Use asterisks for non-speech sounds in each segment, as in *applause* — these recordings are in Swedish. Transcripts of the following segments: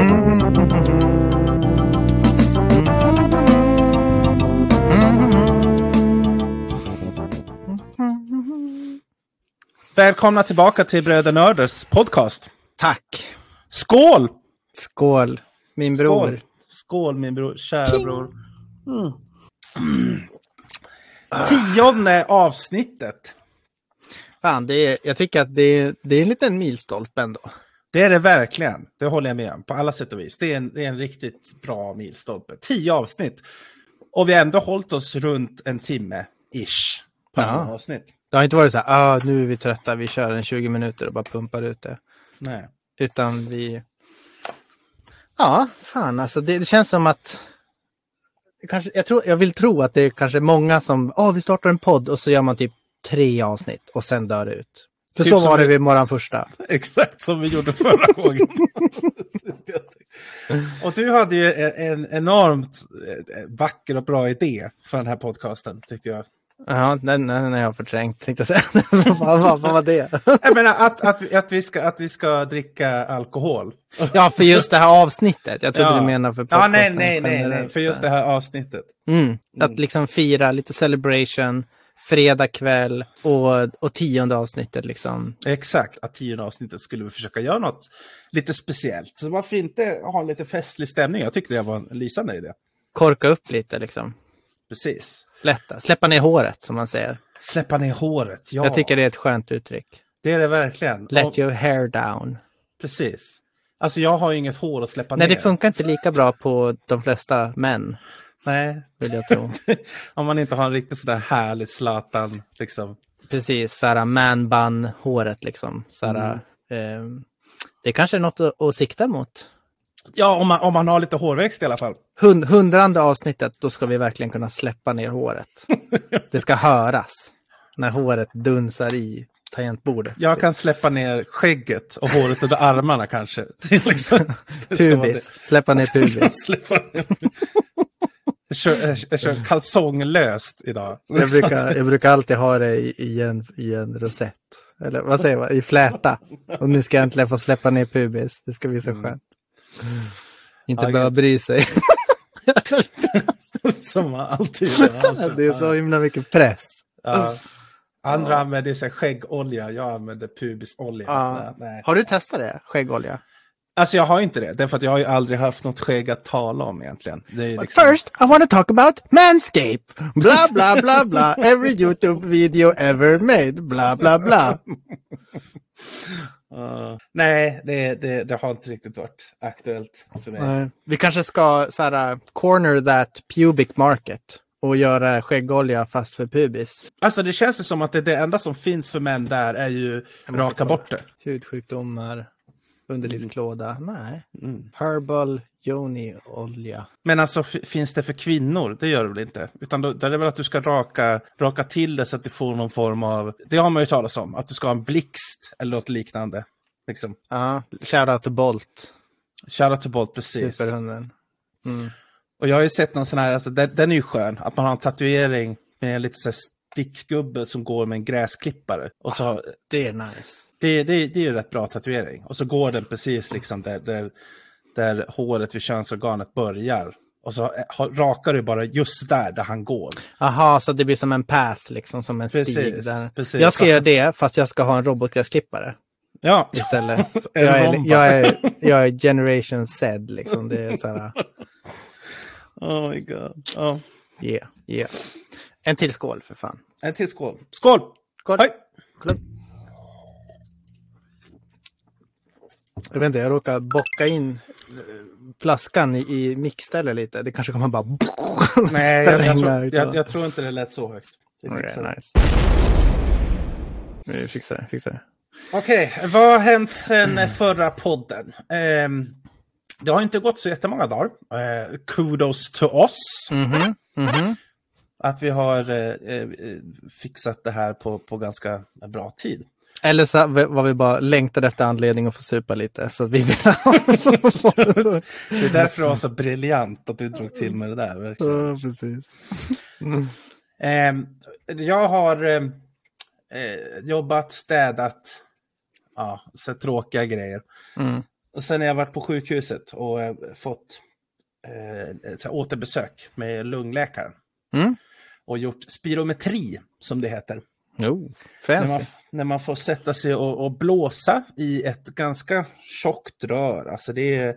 Mm-hmm. Välkomna tillbaka till Bröder Nörders podcast. Tack. Skål! Skål, min bror. Skål, Skål min bror, kära bror. Mm. Tionde avsnittet. Fan, det är, jag tycker att det är, det är en liten milstolpe ändå. Det är det verkligen. Det håller jag med om på alla sätt och vis. Det är en, det är en riktigt bra milstolpe. Tio avsnitt. Och vi har ändå hållit oss runt en timme, ish, per Ja. avsnitt. Det har inte varit så här, ah, nu är vi trötta, vi kör en 20 minuter och bara pumpar ut det. Nej. Utan vi... Ja, fan alltså det, det känns som att... Kanske, jag, tror, jag vill tro att det är kanske många som, åh vi startar en podd och så gör man typ tre avsnitt och sen dör det ut. För Typ så var det vi- vid våran första. *laughs* Exakt som vi gjorde förra *laughs* gången. Och du hade ju en, en enormt eh, vacker och bra idé för den här podcasten, tyckte jag. Ja, den, den har jag förträngt tänkte jag säga. *laughs* vad, vad, vad var det? Jag menar att, att, vi- att, vi ska, att vi ska dricka alkohol. Ja, för just det här avsnittet. Jag trodde Ja. du menade för Ja, podcasten nej, nej, nej, nej, generellt, för just det här. avsnittet. Mm. Att liksom fira lite celebration, fredag kväll och, och tionde avsnittet liksom. Exakt, att tionde avsnittet skulle vi försöka göra något lite speciellt. Så varför inte ha lite festlig stämning? Jag tyckte det var en lysande idé. Korka upp lite liksom. Precis. Lätta, släppa ner håret som man säger. Släppa ner håret, ja. Jag tycker det är ett skönt uttryck. Det är det verkligen. Let Och- your hair down. Precis. Alltså jag har ju inget hår att släppa Nej, ner. det funkar inte lika bra på de flesta män, Nej, vill jag tro. *laughs* om man inte har en riktigt sådär härlig Zlatan, liksom. Precis, såhär man bun håret liksom. Såhär, Mm. eh, det kanske är något att, att sikta mot. Ja, om man, om man har lite hårväxt i alla fall. Hund, hundrande avsnittet, då ska vi verkligen kunna släppa ner håret. *laughs* Det ska höras när håret dunsar i tangentbordet. Jag kan släppa ner skägget och håret under armarna kanske. *laughs* Liksom, Pubis, släppa ner *laughs* pubis. släppa ner. Jag kör, jag kör kalsonglöst idag. Jag brukar, jag brukar alltid ha det i, i, en, i en rosett. Eller vad säger man? I fläta. Och nu ska jag äntligen få släppa ner pubis. Det ska bli så skönt. Inte Ja, behöva bry sig. *laughs* Som alltid *laughs* det är så himla mycket press. Ja. Andra använder sig skäggolja, jag använder pubisolja. Ja. Nej, nej. Har du testat det? Skäggolja? Alltså jag har inte det, därför att jag har ju aldrig haft något skägg att tala om egentligen. Liksom... First, I want to talk about Manscape. Bla, bla, bla, bla. Every YouTube video ever made. Bla, bla, bla. *laughs* Uh, nej, det, det, det har inte riktigt varit aktuellt för mig. Nej. Vi kanske ska så här, corner that pubic market och göra skäggolja fast för pubis. Alltså det känns ju som att det, det enda som finns för män där är ju raka bort det. Hudsjukdomar, underlivsklåda. Nej. Mm. Herbal yoni olja. Men alltså finns det för kvinnor? Det gör det väl inte? Utan då, det är väl att du ska raka, raka till det så att du får någon form av... Det har man ju talat om, att du ska ha en blixt eller något liknande. Liksom. Ja, shoutout to Bolt. Shoutout to Bolt, precis. Superhunden. Mm. Och jag har ju sett någon sån här, alltså, den, den är ju skön, att man har en tatuering med lite så här stickgubbe som går med en gräsklippare. Och så, har- Det är nice. det, det, det är ju rätt bra tatuering. Och så går den precis liksom där, där, där håret vid könsorganet börjar. Och så eh, rakar du bara just där, där han går. Aha, så det blir som en path, liksom som en stig. Precis, Där. precis. Jag ska göra det, fast jag ska ha en robotgräsklippare Ja, istället. *laughs* Jag, är, jag, är, jag är generation Z, liksom. Det är så här, *laughs* oh my god. Ja. yeah, yeah. En till skål, för fan. En till skål. Skål! Skål. Hej! Kolla. Jag vet inte, jag råkar bocka in eh, flaskan i, i mixstället lite. Det kanske kommer bara... *laughs* Nej, jag, jag, tror, jag, jag tror inte det lät så högt. Det. nice. Vi fixar det, fixar det. Okej, vad har hänt sen förra podden? Ehm, det har inte gått så jättemånga dagar. Eh, kudos to oss. Mhm, mhm. Att vi har eh, eh, fixat det här på, på ganska bra tid. Eller så var vi bara längtade efter anledning att få supa lite. Så att vi vill *laughs* Det är därför det var så briljant att du drog till med det där. Verkligen. Ja, precis. Eh, jag har eh, eh, jobbat, städat, ja, så tråkiga grejer. Mm. Och sen har jag varit på sjukhuset och eh, fått eh, återbesök med lungläkaren. Mm. Och gjort spirometri, som det heter. Oh, När man, när man får sätta sig och, och blåsa i ett ganska tjockt rör. Alltså det är,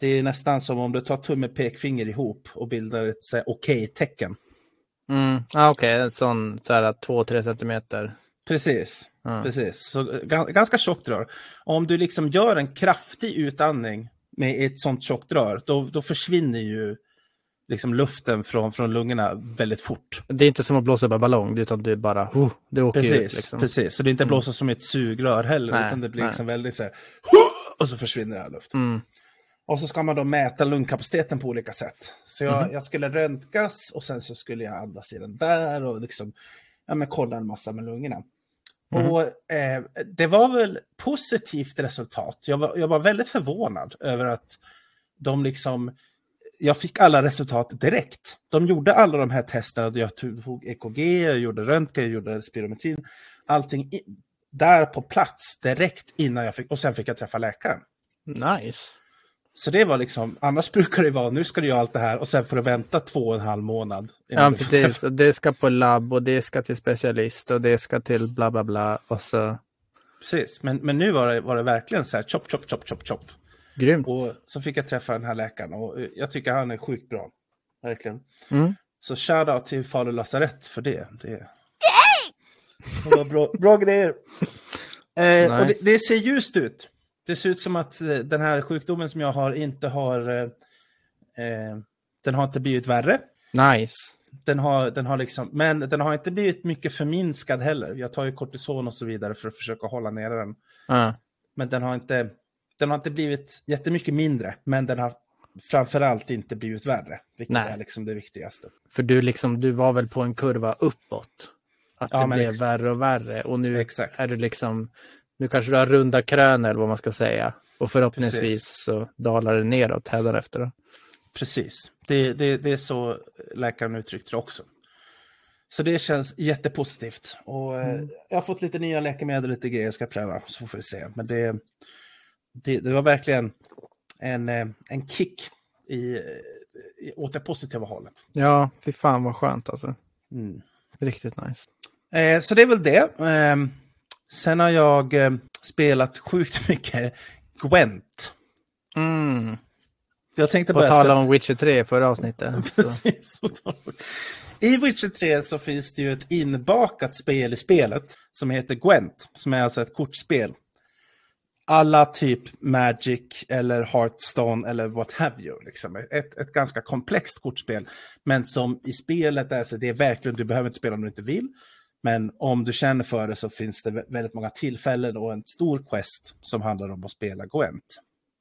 det är nästan som om du tar tumme och pekfinger ihop och bildar ett okej-tecken. Mm. Ah, Okej, en sån så här 2-3 centimeter. Precis, Ja. precis. Så, ga- ganska tjockt rör. Om du liksom gör en kraftig utandning med ett sånt tjockt rör, då, då försvinner ju liksom luften från, från lungorna väldigt fort. Det är inte som att blåsa upp en ballong, utan det är bara, oh, det åker Precis, ut. Liksom. precis. Så det är inte blåsa som ett sugrör heller, Nej, utan det blir nej. liksom väldigt så här, och så försvinner all luft. Mm. Och så ska man då mäta lungkapaciteten på olika sätt. Så jag, Mhm. jag skulle röntgas och sen så skulle jag andas i den där och liksom ja, men kolla en massa med lungorna. Mhm. Och eh, det var väl positivt resultat. Jag var, jag var väldigt förvånad över att de liksom jag fick alla resultat direkt. De gjorde alla de här testerna. Jag tog EKG, jag gjorde röntgen, jag gjorde spirometrin. Allting i, där på plats direkt innan jag fick, och sen fick jag träffa läkaren. Nice. Så det var liksom, annars brukar det vara, nu ska du göra allt det här och sen får du vänta två och en halv månad. Ja, precis. Det ska på labb och det ska till specialist och det ska till bla bla bla. Och så, precis. Men, men nu var det, var det verkligen så här, chop, chop, chop, chop, chop. Grymt. Och så fick jag träffa den här läkaren och eh, jag tycker han är sjukt bra. Verkligen. Mm. Så shoutout till Falu lasarett för det. Det, det var bra, bra grejer. *laughs* Eh, och det, Nice. det ser ljust ut. Det ser ut som att eh, den här sjukdomen som jag har inte har... Eh, eh, den har inte blivit värre. Nice. Den har, den har liksom, men den har inte blivit mycket förminskad heller. Jag tar ju kortison och så vidare för att försöka hålla nere den. Ja. Men den har inte, den har inte blivit jättemycket mindre, men den har framförallt inte blivit värre. Vilket Nej. är liksom det viktigaste. För du, liksom, du var väl på en kurva uppåt? Att Ja, det blev ex- värre och värre. Och nu Exakt. är du liksom, nu kanske du har runda krön eller vad man ska säga. Och förhoppningsvis Precis. så dalar det neråt hädanefter. då. Precis. Det, det, det är så läkaren uttryckte det också. Så det känns jättepositivt. Och eh, jag har fått lite nya läkemedel lite grejer jag ska pröva, så får vi se. Men det, det, det var verkligen en, eh, en kick i, i, åt det positiva hållet. Ja, fy fan vad skönt alltså. Mm. Riktigt nice. Eh, så det är väl det. Eh, sen har jag eh, spelat sjukt mycket Gwent. Mm. Jag tänkte På bara... tal om Witcher 3 i förra avsnittet. *laughs* Precis. I Witcher 3 så finns det ju ett inbakat spel i spelet som heter Gwent, som är alltså ett kortspel. Alla typ Magic eller Hearthstone eller what have you. Liksom. Ett, ett ganska komplext kortspel. Men som i spelet är så det är verkligen, du behöver inte spela om du inte vill. Men om du känner för det så finns det vä- väldigt många tillfällen och en stor quest som handlar om att spela Gwent.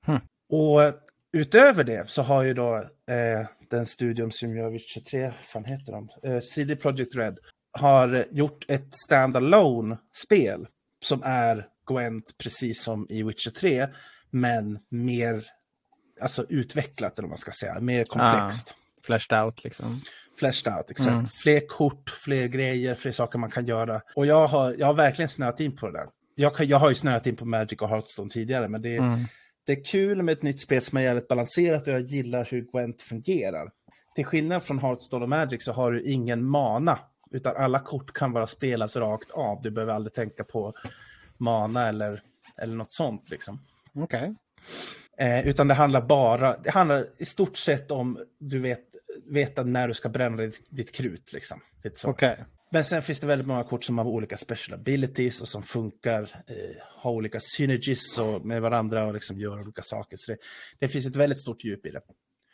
Hmm. Och utöver det så har ju då eh, den studion som gör Witcher 3, fan heter de? Eh, CD Projekt Red har gjort ett standalone spel som är Gwent precis som i Witcher 3, men mer alltså utvecklat eller vad man ska säga, mer komplext. Flashed out liksom. Fleshed out, exakt. Mm. Fler kort, fler grejer, fler saker man kan göra. Och jag har, jag har verkligen snöat in på det där. Jag, kan, jag har ju snöat in på Magic och Hearthstone tidigare, men det, Mm. det är kul med ett nytt spel som är jävligt balanserat och jag gillar hur Gwent fungerar. Till skillnad från Hearthstone och Magic så har du ingen mana, utan alla kort kan bara spelas rakt av. Du behöver aldrig tänka på mana eller, eller något sånt. Liksom. Okej. Eh, utan det handlar bara, det handlar i stort sett om du vet, veta när du ska bränna ditt, ditt krut. Liksom. Lite. Okej. Men sen finns det väldigt många kort som har olika special abilities och som funkar, eh, har olika synergies och med varandra och liksom gör olika saker. Så det, det finns ett väldigt stort djup i det.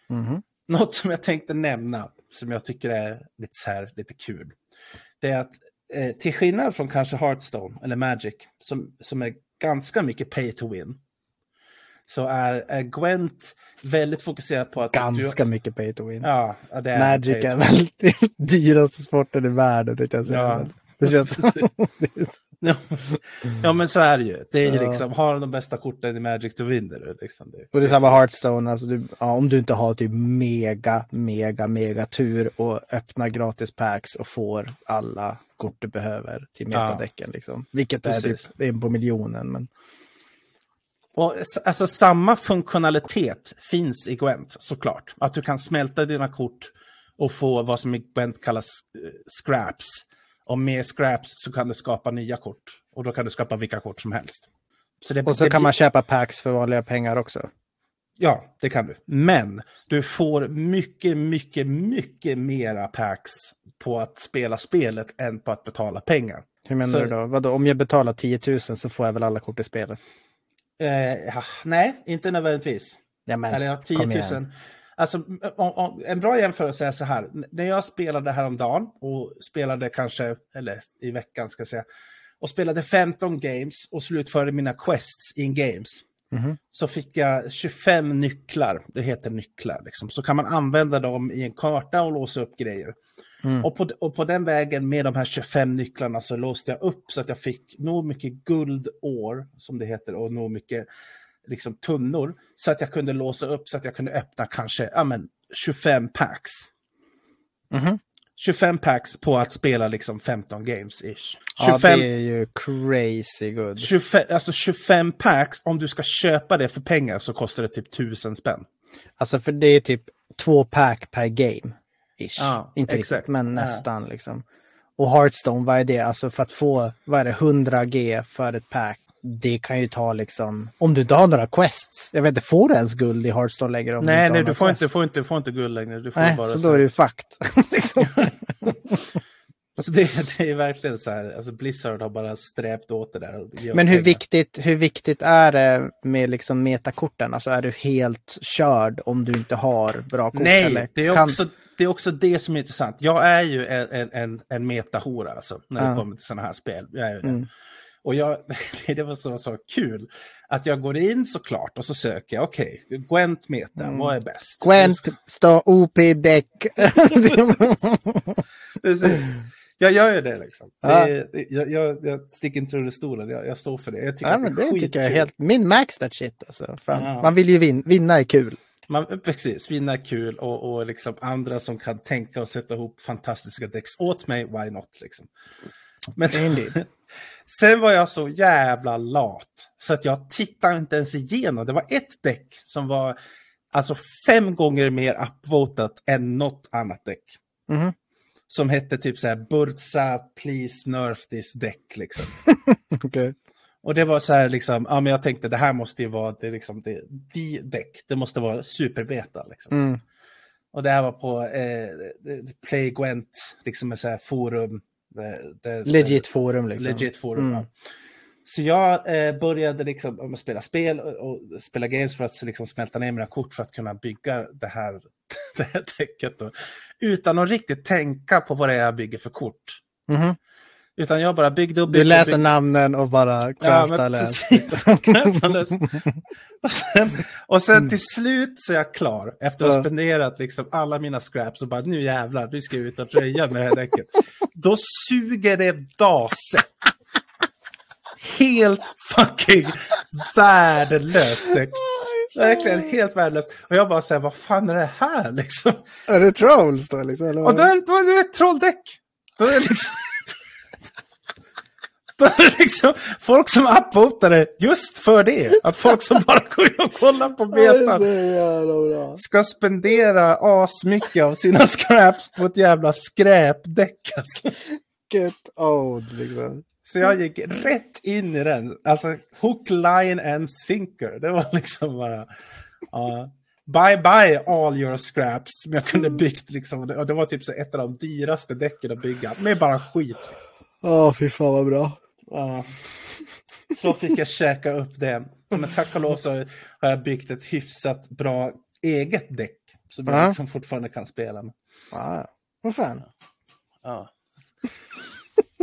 Mhm. Något som jag tänkte nämna, som jag tycker är lite, så här, lite kul, det är att eh, till skillnad från kanske Hearthstone eller Magic, som, som är ganska mycket pay to win, så är, är Gwent väldigt fokuserad på att... Ganska du, mycket pay to win. Ja, det är Magic är väl *laughs* dyraste sporten i världen, tänkte jag säga. Ja. Det känns... *laughs* ja, men så är det ju. Det är ja. liksom, har de bästa korten i Magic då vinner du. Liksom. Det, och det är samma Hearthstone, alltså du, ja, om du inte har typ mega, mega, mega tur och öppnar gratis packs och får alla kort du behöver till metadäcken. Ja. Liksom. Vilket Precis. är typ en på miljonen. Men... Och, alltså samma funktionalitet finns i Gwent såklart. Att du kan smälta dina kort och få vad som i Gwent kallas uh, scraps. Och med scraps så kan du skapa nya kort. Och då kan du skapa vilka kort som helst. Så det, och så det, kan man köpa packs för vanliga pengar också. Ja, det kan du. Men du får mycket, mycket, mycket mera packs på att spela spelet än på att betala pengar. Hur menar så, du då? Vadå, om jag betalar 10 000 så får jag väl alla kort i spelet? Eh, nej, inte nödvändigtvis. Ja, men, Eller ja, 10 000. Alltså, en bra jämförelse är så här. När jag spelade häromdagen och spelade kanske, eller i veckan ska jag säga, och spelade 15 games och slutförde mina quests in games. Mm. Så fick jag 25 nycklar, det heter nycklar, liksom. så kan man använda dem i en karta och låsa upp grejer. Mm. Och, på, och på den vägen med de här 25 nycklarna så låste jag upp så att jag fick nog mycket guldår, som det heter, och nog mycket liksom, tunnor. Så att jag kunde låsa upp så att jag kunde öppna kanske ja, men, 25 packs. Mm. 25 packs på att spela liksom 15 games ish. 25, ja, det är ju crazy good. 25, alltså 25 packs, om du ska köpa det för pengar så kostar det typ 1000 spänn. Alltså för det är typ två pack per game. Ish. Ja, Inte exakt. riktigt, men nästan ja. liksom. Och Hearthstone, vad är det? Alltså för att få, vad är det, 100 G för ett pack. Det kan ju ta liksom, om du inte har några quests. Jag vet inte, får du ens guld i Hearthstone längre? Om nej, du nej, du får inte, får, inte, får inte guld längre. Du får nej, bara så, så då är det ju fucked. *laughs* liksom. *laughs* alltså det, det, är verkligen så här, alltså Blizzard har bara sträpt åt det där. Men hur viktigt, hur viktigt är det med liksom metakorten? Alltså är du helt körd om du inte har bra kort? Nej, eller? det är också, det är också det som är intressant. Jag är ju en, en, en metahora alltså, när det kommer till sådana här spel. Jag är mm. Och jag, *laughs* det var så, så kul att jag går in såklart och så söker jag, okej, okay, Gwent meta, mm. vad är bäst? Gwent står OP-däck. *laughs* Precis. Jag gör ju det liksom. Ja. Det, jag, jag, jag sticker inte under stolen, jag, jag, står för det. Jag tycker ja, men det, det tycker jag är helt, min max that shit alltså. Ja. Man vill ju vin, vinna är kul. Man, precis, vinna är kul och, och liksom andra som kan tänka och sätta ihop fantastiska däck åt mig, why not liksom. Men *laughs* sen var jag så jävla lat så att jag tittade inte ens igenom. Det var ett däck som var alltså fem gånger mer upvotat än något annat däck. Mm. Som hette typ så här Burza, please nerf this deck liksom. *laughs* okay. Och det var så här liksom, ja men jag tänkte det här måste ju vara det liksom det, de däck, det måste vara superbeta liksom. Mm. Och det här var på eh, Play Gwent, liksom ett så här forum. Det, det, legit forum liksom. Legit forum, mm. ja. Så jag eh, började liksom spela spel och, och, spela games för att liksom smälta ner mina kort för att kunna bygga det här, *laughs* det här däcket. Då. Utan att riktigt tänka på vad det är jag bygger för kort. Mm. Utan jag bara byggde upp... Du läser byggde... namnen och bara craftar ja, *laughs* *laughs* läs. *laughs* och sen, och sen till slut så är jag klar efter att ha spenderat liksom alla mina scraps och bara nu jävlar, nu ska jag ut och röja med det här däcket. Då suger det dase. Helt fucking värdelöst däck. Verkligen helt värdelöst. Och jag bara säger, vad fan är det här liksom? Är det trolls då liksom? Eller och då är, då är det ett trolldäck. Då är det liksom... *laughs* liksom, folk som upvotade just för det. Att folk som bara går och kollar på betan ska spendera asmycket av sina scraps på ett jävla skräpdäck. Alltså. Get old liksom. Så jag gick rätt in i den. Alltså hook, line and sinker. Det var liksom bara... Uh, bye bye all your scraps som jag kunde byggt. Liksom. Och det var typ så ett av de dyraste däcken att bygga. Med bara skit. Liksom. Ja, oh, fy fan vad bra. Ja. Så fick jag käka upp det. Men tack och lov så har jag byggt ett hyfsat bra eget däck. Som jag liksom fortfarande kan spela med. Ja, vad fan. Ja.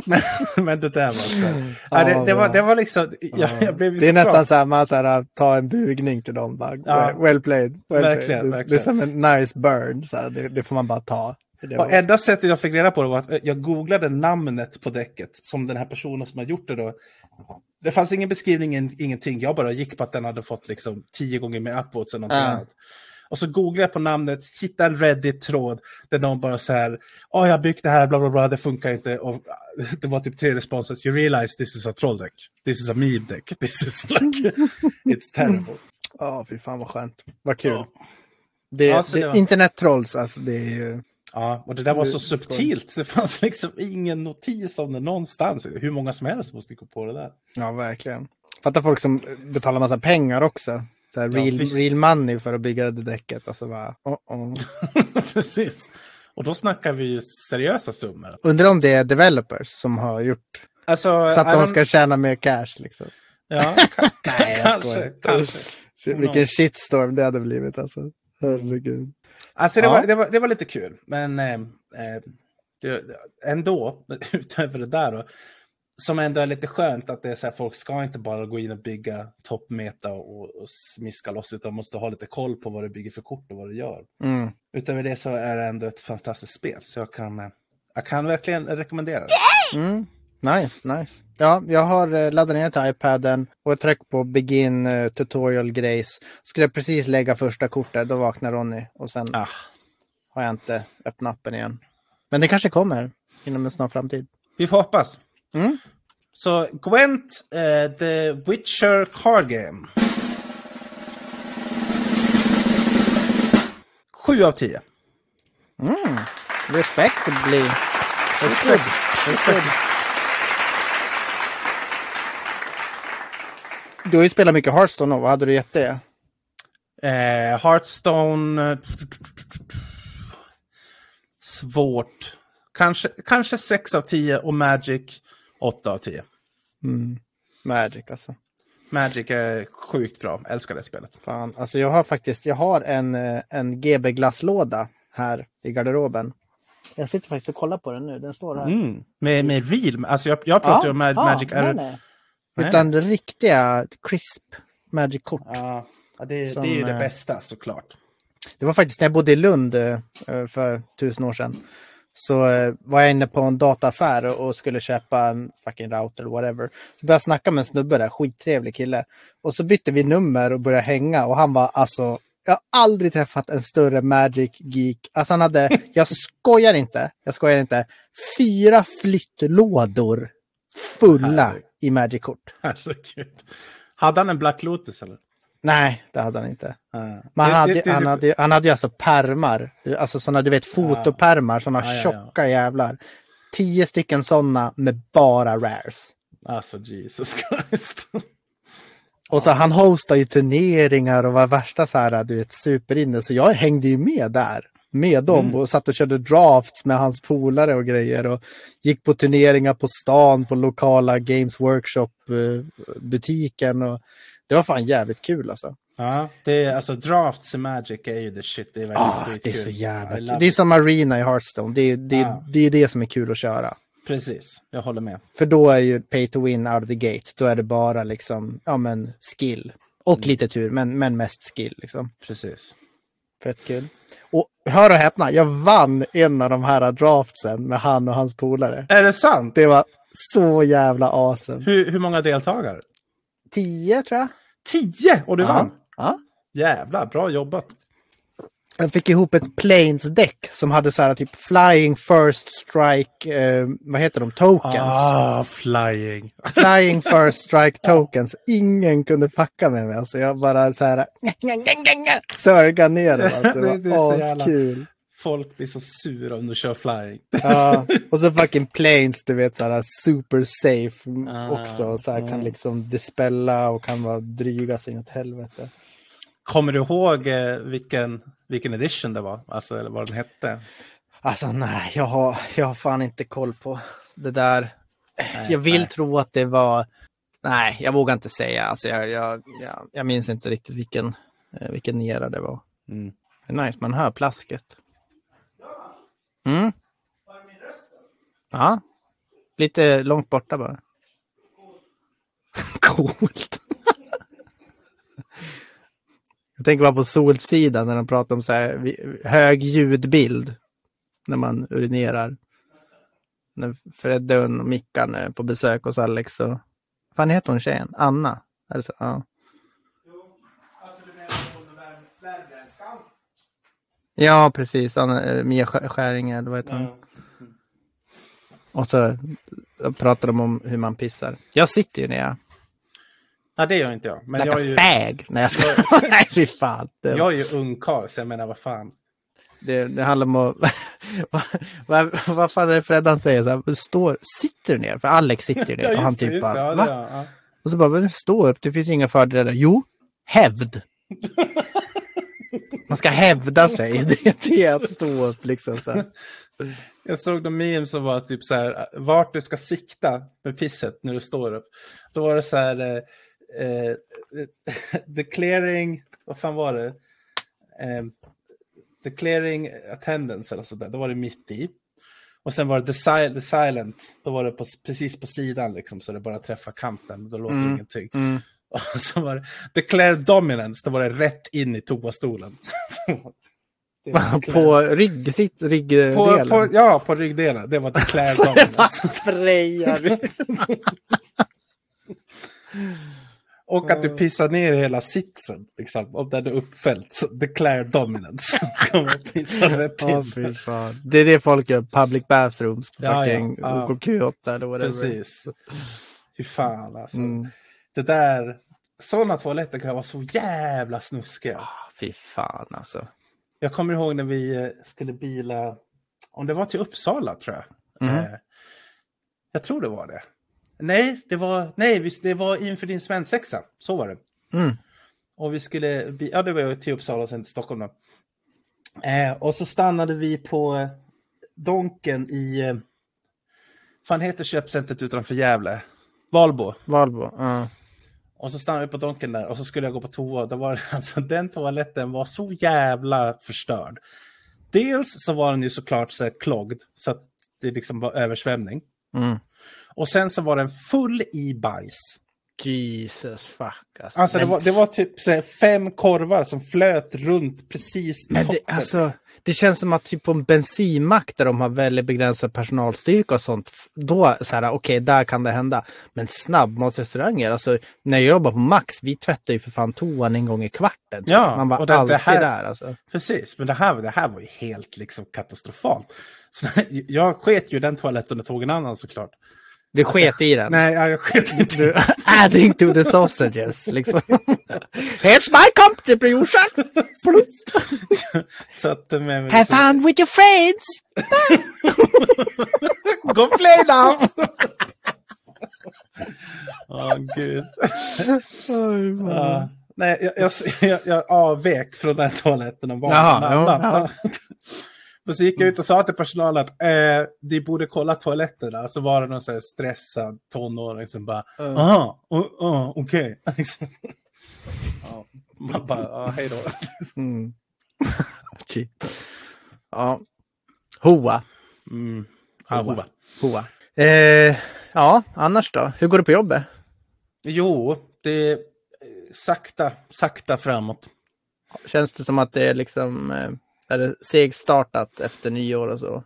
Men, men det där var så. Ja, det, det, var, det var liksom, jag, jag blev Det är så nästan bra. så här, här, ta en bugning till dem. Bara, Ja. well, played. Well Verkligen, played. Det, det är verkligen. som en nice burn. Så här, det, det får man bara ta. Det var, enda sättet jag fick reda på det var att jag googlade namnet på däcket som den här personen som har gjort det då. Det fanns ingen beskrivning, ing- ingenting. Jag bara gick på att den hade fått liksom tio gånger mer upvotes än någonting Ja. annat. Och så googlade jag på namnet, hittade en Reddit-tråd där någon bara så här, ja jag har byggt det här, bla bla bla, det funkar inte. Och det var typ tre responses, you realize this is a troll deck, this is a meme deck, *laughs* this is like, *laughs* it's terrible. Ja, fy fan vad skönt. Vad kul. Ja. Det, Ja, så det, det var- Internet-trolls, alltså det är ju... Ja, och det där var så subtilt, det fanns liksom ingen notis om det någonstans. Hur många som helst måste gå på det där. Ja, verkligen. Fattar folk som betalar massa pengar också. Så här, Ja, real, visst. real money för att bygga det däcket. Alltså bara, oh, oh. *laughs* Precis. Och då snackar vi ju seriösa summor. Undrar om det är developers som har gjort Alltså, så att de ska tjäna mer cash. Liksom. Ja, *laughs* Nej, jag kanske. skojar. kanske. Vilken shitstorm det hade blivit alltså. Herregud. Alltså det, Ja. var, det, var, det var lite kul, men eh, eh, det, ändå, *laughs* utöver det där då, som ändå är lite skönt att det är så här, folk ska inte bara gå in och bygga toppmeta och, och smiska loss, utan måste ha lite koll på vad du bygger för kort och vad du gör. Mm. Utöver det så är det ändå ett fantastiskt spel, så jag kan, eh, jag kan verkligen rekommendera det. Mm. Nice, nice. Ja, jag har eh, laddat ner till iPaden och jag tryckte på begin eh, tutorial grejs. Skulle precis lägga första kortet, då vaknar Ronny och sen Ah, har jag inte öppnat appen igen. Men det kanske kommer inom en snar framtid. vi får hoppas. Mm. Så Gwent, eh, The Witcher Card Game. 7 av 10. Mm. Respectably. That's good. That's good. Du har ju spelat mycket Hearthstone och vad hade du gett det? Eh, Hearthstone... eh, Svårt. Kanske, kanske 6 av 10 och Magic 8 av 10. Mm. Magic alltså. Magic är sjukt bra, älskar det spelet. Fan, alltså jag har faktiskt, jag har en, eh, en GB glasslåda här i garderoben. Jag sitter faktiskt och kollar på den nu, den står här. Mm. Med, med real, alltså jag, jag pratar ju om Ma- Magic. nej, är, nej. Utan det riktiga crisp Magic-kort. Ja, det, Som, det är ju det eh, bästa såklart. Det var faktiskt när jag bodde i Lund eh, för tusen år sedan. Så eh, var jag inne på en dataaffär och och skulle köpa en fucking router eller whatever. Så började jag snacka med en snubbe där, skittrevlig kille. Och så bytte vi nummer och började hänga och han var alltså, jag har aldrig träffat en större Magic geek. Alltså han hade, jag skojar inte, jag skojar inte, fyra flyttlådor fulla Herregud. i Magic-kort. Herregud. Hade han en Black Lotus eller? Nej, det hade han inte. Ja. Men hade, det- det- han, hade, han hade ju alltså pärmar. Alltså sådana du vet fotopärmar, sådana Ja, ja, ja. tjocka jävlar. Tio stycken sådana med bara rares. Alltså Jesus Christ. Och så han hostar ju turneringar och var värsta så här, du vet, superinne. Så jag hängde ju med där. Med dem Mm. och satt och körde drafts med hans polare och grejer. Och gick på turneringar på stan på lokala Games Workshop-butiken. Och det var fan jävligt kul alltså. Ja, det är alltså drafts i Magic är ju the shit. Det är Ah, det är så jävla kul. Det är som Arena i Hearthstone. Det är det, Ja. det, är det som är kul att köra. Precis, jag håller med. För då är ju pay to win out of the gate. Då är det bara liksom, ja men skill. Och Mm. lite tur, men, men mest skill liksom. Precis. Fett kul. Och hör och häpna, jag vann en av de här draftsen med han och hans polare. Är det sant? Det var så jävla awesome. Hur, hur många deltagare? Tio tror jag. Tio! Och du vann? Ja. Jävlar, bra jobbat. Jag fick ihop ett planes deck som hade så här typ flying first strike, eh, vad heter de, tokens. Ah, flying. *laughs* Flying first strike tokens. Ingen kunde fucka med mig. Alltså jag bara så här sörga ner dem. Alltså, det *laughs* Det- det var askul. Folk blir så sura om du kör flying. Ja, *laughs* och så fucking planes, du vet så här super safe Ah, också. Så här kan mm. liksom dispella och kan vara dryga så inåt helvete. Kommer du ihåg eh, vilken, vilken edition det var? Alltså, eller vad den hette? Alltså nej, jag har, jag har fan inte koll på det där. Nej, jag vill nej. tro att det var... Nej, jag vågar inte säga. Alltså, jag, jag, jag, jag minns inte riktigt vilken, eh, vilken era det var. Mm. Det är nice, man hör plasket. Mm. Ja. Lite långt borta bara. *laughs* Coolt. Jag tänker bara på Solsidan när de pratar om så här hög ljudbild när man urinerar. När Fredde och Mickan är på besök hos Alex och... Vad fan heter hon tjejen? Anna? Är det så? Ja. ja, precis. Anna, eh, Mia Skär- Skäringer, vad heter hon? Och så pratar de om hur man pissar. Jag sitter ju ner Ja, det gör inte jag. Men Like jag är ju, fag. Nej, jag ska... *laughs* Nej, fy fan. Det, jag är ju ungkarl, så jag menar vad fan. det, det handlar om att... *laughs* vad, vad, vad fan är det Fred han säger? Så här, står, sitter du ner? För Alex sitter ju ner. *laughs* och han det, typ bara, det. Ja, va? ja, ja. Och så bara, stå upp, det finns inga fördelar. Jo, hävd. Man ska hävda sig. Det, är att stå upp liksom. Så här. Jag såg någon meme som var typ så här, vart du ska sikta med pisset när du står upp. Då var det så här, eh, eh, *laughs* declaring, vad fan var det? Eh, declaring attendance eller sådär, då var det mitt i. Och sen var det the, sil- the silent, då var det på, precis på sidan liksom, så det bara träffar kanten, då låter Mm. ingenting. Mm. *laughs* Och så var det declare dominance, då var det rätt in i toastolen. *laughs* På rygg, sitt ryggdelen. på, på, ja, på ryggdelen. Det var declare Så det bara dominance. Och att du pissar ner hela sitsen, liksom, om den är uppfälld. Så declare dominance. *laughs* Ska man pissa rätt Ja, in. fy fan. Det är det folk gör, public bathrooms. Ja, ja, fucking ja. OKQ8 eller whatever. Precis. Hur fan alltså. Mm. Det där, sådana toaletter kan vara så jävla snuskiga. Ah, fy fan alltså. Jag kommer ihåg när vi eh, skulle bila, om det var till Uppsala tror jag. Mhm. Eh, jag tror det var det. Nej, det var, nej, det var inför din svensexa. Så var det. Mm. Och vi skulle, ja det var ju till Uppsala och sen till Stockholm då. Eh, och så stannade vi på Donken i, eh, fan heter köpcentret utanför Gävle? Valbo. Valbo. Ja. Och så stannade vi på Donken där och så skulle jag gå på toa. Då var det, *laughs* alltså, den toaletten var så jävla förstörd. Dels så var den ju såklart så här clogged så att det liksom var översvämning. Mm. Och sen så var den full i bajs. Jesus fuck alltså. Alltså det men, var, det var typ här, fem korvar som flöt runt precis men det, alltså, det känns som att typ på en bensinmack där de har väldigt begränsad personalstyrka och sånt. Då så här, okej, där kan det hända. Men snabbmatsrestauranger, alltså när jag jobbar på Max, vi tvättar ju för fan toan en gång i kvarten. typ. Ja, Man var och det- det alltid här- där alltså. Precis, men det här, det här var ju helt liksom katastrofalt. Så, *laughs* jag sket ju den toaletten och tog en annan såklart. Du sket i den. Nej, ja, jag sket inte. Du, *laughs* adding to the sausages, liksom. Here's my contribution! Så att, men, Have fun with your friends! *laughs* Go play now! *laughs* Åh, gud. Ja. nej, jag, jag, jag, jag avvek från den toaletten och valde Jaha, en annan. Ja, Men så gick jag ut och sa till personalen att eh, de borde kolla toaletterna. Så var det någon så stressad tonåring som bara, aha, oh, oh, okej. *laughs* Ja, man bara, ja, hej då. Mm. *laughs* Ja. Hoa. Mm. Ja, Hoa. Hoa. Eh, ja, annars då? Hur går det på jobbet? Jo, det är eh, sakta, sakta framåt. Känns det som att det är liksom eh, är det segstartat efter nyår och så?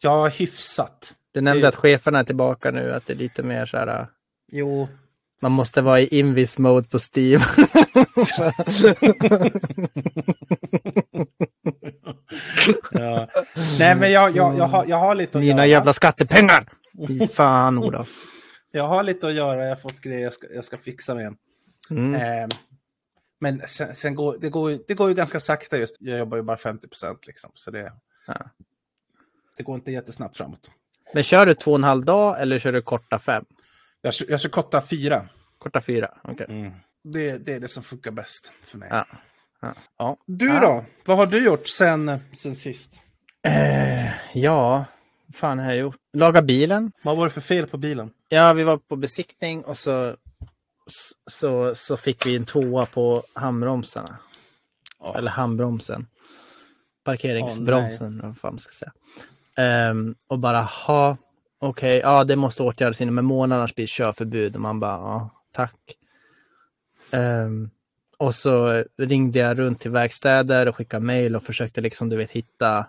Ja, hyfsat. Du nämnde Det- att cheferna är tillbaka nu, att det är lite mer så här. eh, Jo, Man måste vara i invis mode på Steam. ja. Nej, men jag, jag, jag, har, jag har lite att Mina göra. jävla skattepengar! Fy fan Olof. Jag har lite att göra, jag har fått grejer jag ska, jag ska fixa med. Mm. Eh, men sen, sen går, det, går, det går ju ganska sakta just. Jag jobbar ju bara 50 procent liksom. Så det, Ja. det går inte jättesnabbt framåt. Men kör du två och en halv dag eller kör du korta fem? Jag, jag kör korta fyra. Korta fyra? Okej. Det, det är det som funkar bäst för mig. Ja. Ja. ja. Du då? Vad har du gjort sen, sen sist? Eh, ja, fan har jag gjort? Laga bilen. Vad var det för fel på bilen? Ja, vi var på besiktning och så, så, så fick vi en tvåa på handbromsarna. Åh. Eller handbromsen. Parkeringsbromsen, vad fan ska säga. Ehm, och bara ha. okej, ja det måste åtgärdas inom en månad annars blir det körförbud. Och man bara, ja tack. Ehm, och så ringde jag runt till verkstäder och skickade mejl och försökte liksom, du vet, hitta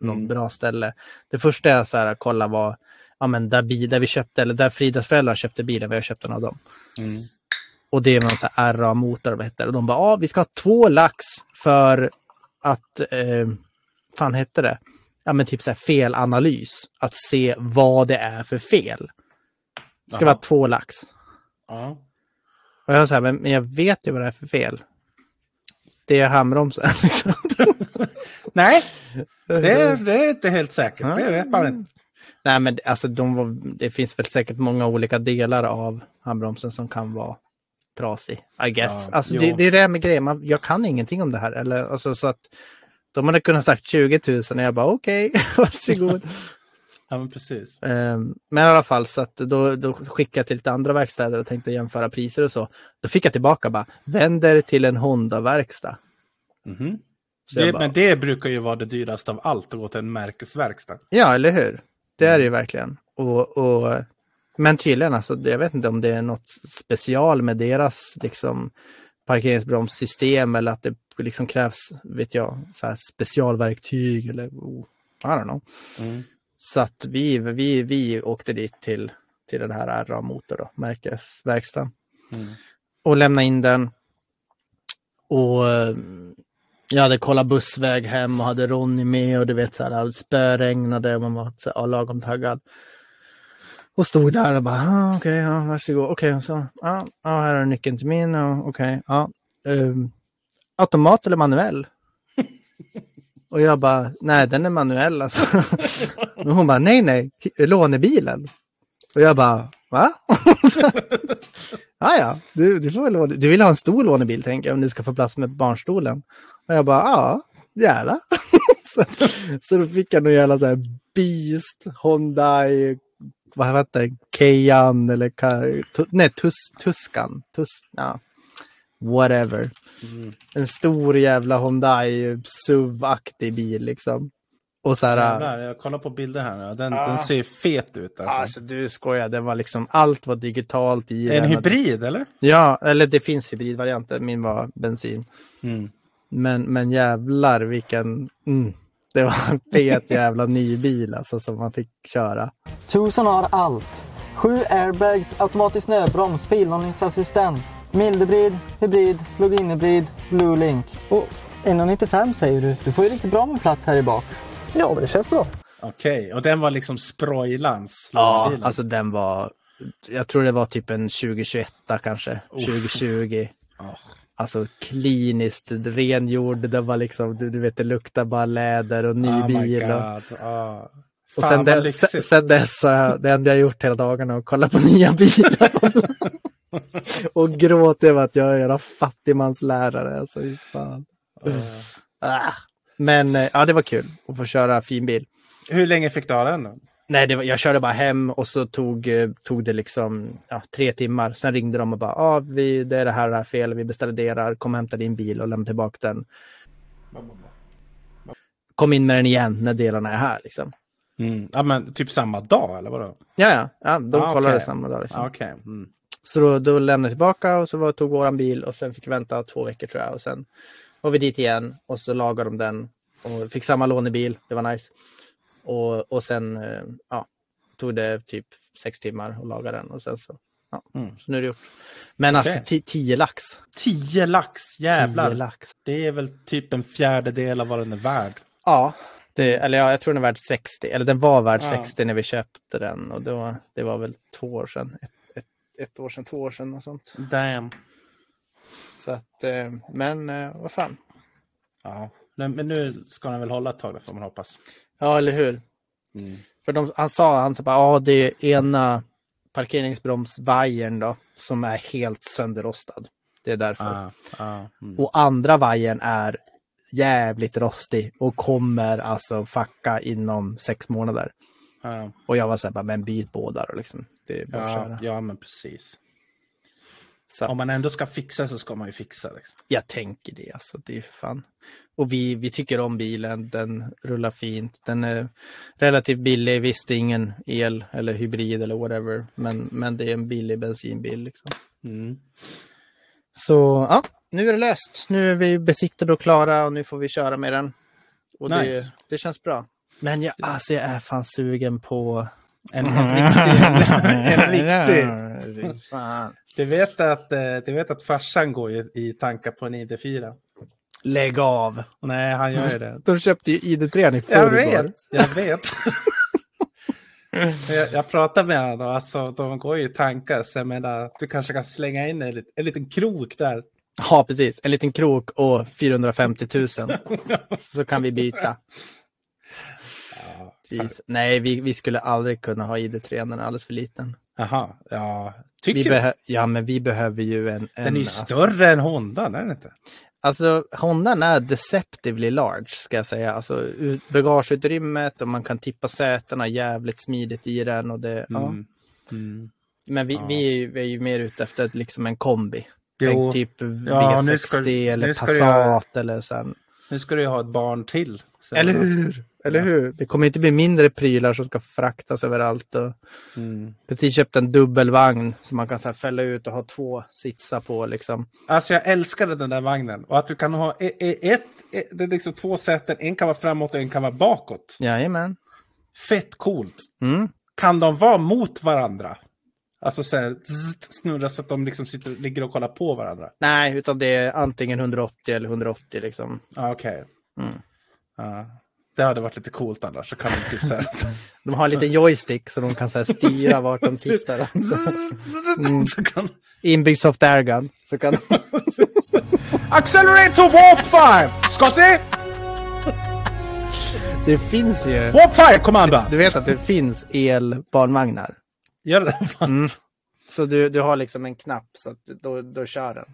något Mm. bra ställe. Det första jag så här, kollade var, ja men där, bi- där vi köpte, eller där Fridas föräldrar köpte bilen, vi har köpt en av dem. Mm. Och det är någon sån här RA-motor, vad heter det? Och de bara, ja vi ska ha två lax för att, eh, fan hette det? Ja men typ så här felanalys. Att se vad det är för fel. Det ska Jaha. vara två lax. Ja. Och jag sa, men men jag vet ju vad det är för fel. Det är handbromsen. *laughs* Liksom. *laughs* Nej, det *laughs* det är inte helt säkert. Det vet man inte. Nej men alltså de var, det finns väl säkert många olika delar av handbromsen som kan vara trasig. I guess. Ja, alltså det, det är det med grejer, man, jag kan ingenting om det här. Eller, alltså, så att de hade kunnat sagt 20 000 och jag bara okej, *laughs* varsågod. *laughs* Ja, men precis. Ehm, men i alla fall så att då, då skickade jag till lite andra verkstäder och tänkte jämföra priser och så. Då fick jag tillbaka bara, vänder till en Honda-verkstad. Så jag Det, bara, men det brukar ju vara det dyraste av allt, att gå till en märkesverkstad. Ja, eller hur? Det är det ju verkligen. Och, och, men tydligen, alltså, jag vet inte om det är något special med deras liksom, parkeringsbromssystem eller att det liksom krävs, vet jag, så här specialverktyg eller oh, I don't know. Mm. Så att vi, vi, vi åkte dit till, till den här RA Motor då, märkesverkstaden. Mm. Och lämnade in den. Och jag hade kollat bussväg hem och hade Ronny med och du vet så här, spöregnade och man var så här, lagom taggad. Och stod där och bara, ah, okej, ja, varsågod, okej, okay, så, ja, ja, här är nyckeln till min, ja, okej, ja. Ehm, automat eller manuell? *laughs* och jag bara, nej, den är manuell alltså. *laughs* och hon bara, nej, nej, lånebilen. Och jag bara, va? *laughs* ja, ja, du, du får väl du vill ha en stor lånebil tänker jag om du ska få plats med barnstolen. Och jag bara, ja, gärna. *laughs* så, så då fick jag någon jävla så här Beast, Hyundai, vad heter det, Cayenne eller nej, tus, Tuscan. Tus, ja. Whatever. Mm. En stor jävla Hyundai SUV-aktig bil liksom. Och så här, Jävlar, jag kollar på bilder här nu. Den, Ja. den ser fet ut. Alltså. Alltså du skojar, det var liksom allt var digitalt i det en den. hybrid eller? Ja, eller det finns hybridvarianter. Min var bensin. Mm. Men, men jävlar vilken... Mm, det var en fet *laughs* jävla ny bil alltså som man fick köra. Tucson har allt. Sju airbags, automatisk snöbroms, filvarningsassistent, mildhybrid, hybrid, plug-in hybrid, Blue Link. Och 1,95 säger du. Du får ju riktigt bra med plats här i bak. Ja, men det känns bra. Okej, och den var liksom sproilans. Ja, lånebilen. alltså den var... Jag tror det var typ en 2021 kanske. Uff. 2020. Åh. Alltså kliniskt rengjord. Det var liksom, du, du vet det luktar bara läder och ny oh bil. Och. Ah. och sen, lyxigt. sen, sen dess, det enda jag gjort hela dagarna att kolla på nya *laughs* bilar. och gråta över att jag är en fattigmanslärare. Alltså, fan. Ah. Men eh, ja, det var kul att få köra fin bil. Hur länge fick du ha den? Nej, var, jag körde bara hem och så tog, eh, tog det liksom ja, tre timmar. Sen ringde de och bara, ah, vi, det är det här, det här fel, vi beställer kom och hämta din bil och lämna tillbaka den. Kom in med den igen när delarna är här liksom. Mm. Ja, men typ samma dag eller vadå? Ja, ja, ja de Ah, kollade okej. samma dag. Liksom. Ah, Okej. Mm. Så då, då lämnade jag tillbaka och så var, tog våran bil och sen fick vi vänta två veckor tror jag. Och sen var vi dit igen och så lagade de den och fick samma lånebil. Det var nice. Och, och sen eh, ja, tog det typ sex timmar att laga den och sen så, ja, Mm. så nu är det gjort. Men alltså Okej. ti- tio lax. Tio lax, jävlar. Tio lax. Det är väl typ en fjärdedel av vad den är värd. Ja, det, eller ja, jag tror den är värd 60. Eller den var värd Ja. 60 när vi köpte den och då, det var väl två år sedan. Ett, ett, ett år sedan, två år sedan och sånt. Damn. Så att, eh, men eh, vad fan. Ja. Men nu ska den väl hålla ett tag får man hoppas. Ja, eller hur? Mm. För de, han sa, han sa bara, ja det är ena parkeringsbromsvajern då som är helt sönderrostad. Det är därför. Ah, ah, mm. Och andra vajern är jävligt rostig och kommer alltså facka inom sex månader. Och jag var så här, bara, men byt båda då liksom. Det är bara ja, köra. ja, men precis. Så Om man ändå ska fixa så ska man ju fixa. Liksom. jag tänker det alltså. Det är fan. Och vi, vi tycker om bilen. Den rullar fint. Den är relativt billig. Visst, det är ingen el eller hybrid eller whatever. Men, men det är en billig bensinbil. Liksom. Mm. Så ja, nu är det löst. Nu är vi besiktade och klara och nu får vi köra med den. Och Nice. det, det känns bra. Men jag, alltså, jag är fan sugen på... En, en riktig... *laughs* en. Du vet att, eh, du vet att farsan går i tankar på en ID4? Lägg av! Nej, han gör ju det. De köpte ju ID3 i Jag förrgår. vet, jag vet. *laughs* jag, jag pratar med honom och alltså, de går ju i tankar. Så jag menar, du kanske kan slänga in en, en liten krok där. Ja, precis. En liten krok och 450 000. *laughs* Så kan vi byta. Jeez. Nej, vi, vi skulle aldrig kunna ha ID3. Den är alldeles för liten. Jaha, ja. Tycker ja, men vi behöver ju en... en Den är ju alltså- större än Honda, är den inte? Alltså Hondan är deceptively large ska jag säga. Alltså ut- bagageutrymmet och man kan tippa sätena jävligt smidigt i den. Och det, ja. Mm. Mm. Men vi, Ja. vi, är ju, vi är ju mer ute efter ett- liksom en kombi. Jo. Tänk typ Ja, nu V60 ska du- eller nu ska du Passat eller sen. Nu ska du ju ha ett barn till. Eller hur? Eller hur? Det kommer inte bli mindre prylar som ska fraktas överallt. Och Mm. precis köpt en dubbelvagn som man kan så här fälla ut och ha två sitsar på liksom. Alltså jag älskade den där vagnen. Och att du kan ha e- e- ett, e- det är liksom två säten. En kan vara framåt och en kan vara bakåt. Jajamän. Fett coolt. Mm. Kan de vara mot varandra? Alltså så här, zzzt, snurra så att de liksom sitter, ligger och kollar på varandra. Nej, utan det är antingen 180 eller 180 liksom. Ja, Okej. Mm. Ja. Det hade varit lite coolt annars. Så kan de typ så här... *laughs* De har en liten joystick så de kan så här *laughs* styra vart de tittar. *laughs* Mm. kan... Inbyggd soft air gun. Så kan Accelerate to warp 5! Scotty! det finns ju. Warp 5, commander! Du vet att det finns elbarnvagnar. Gör det? Mm. Så du, du har liksom en knapp så att då, då kör den.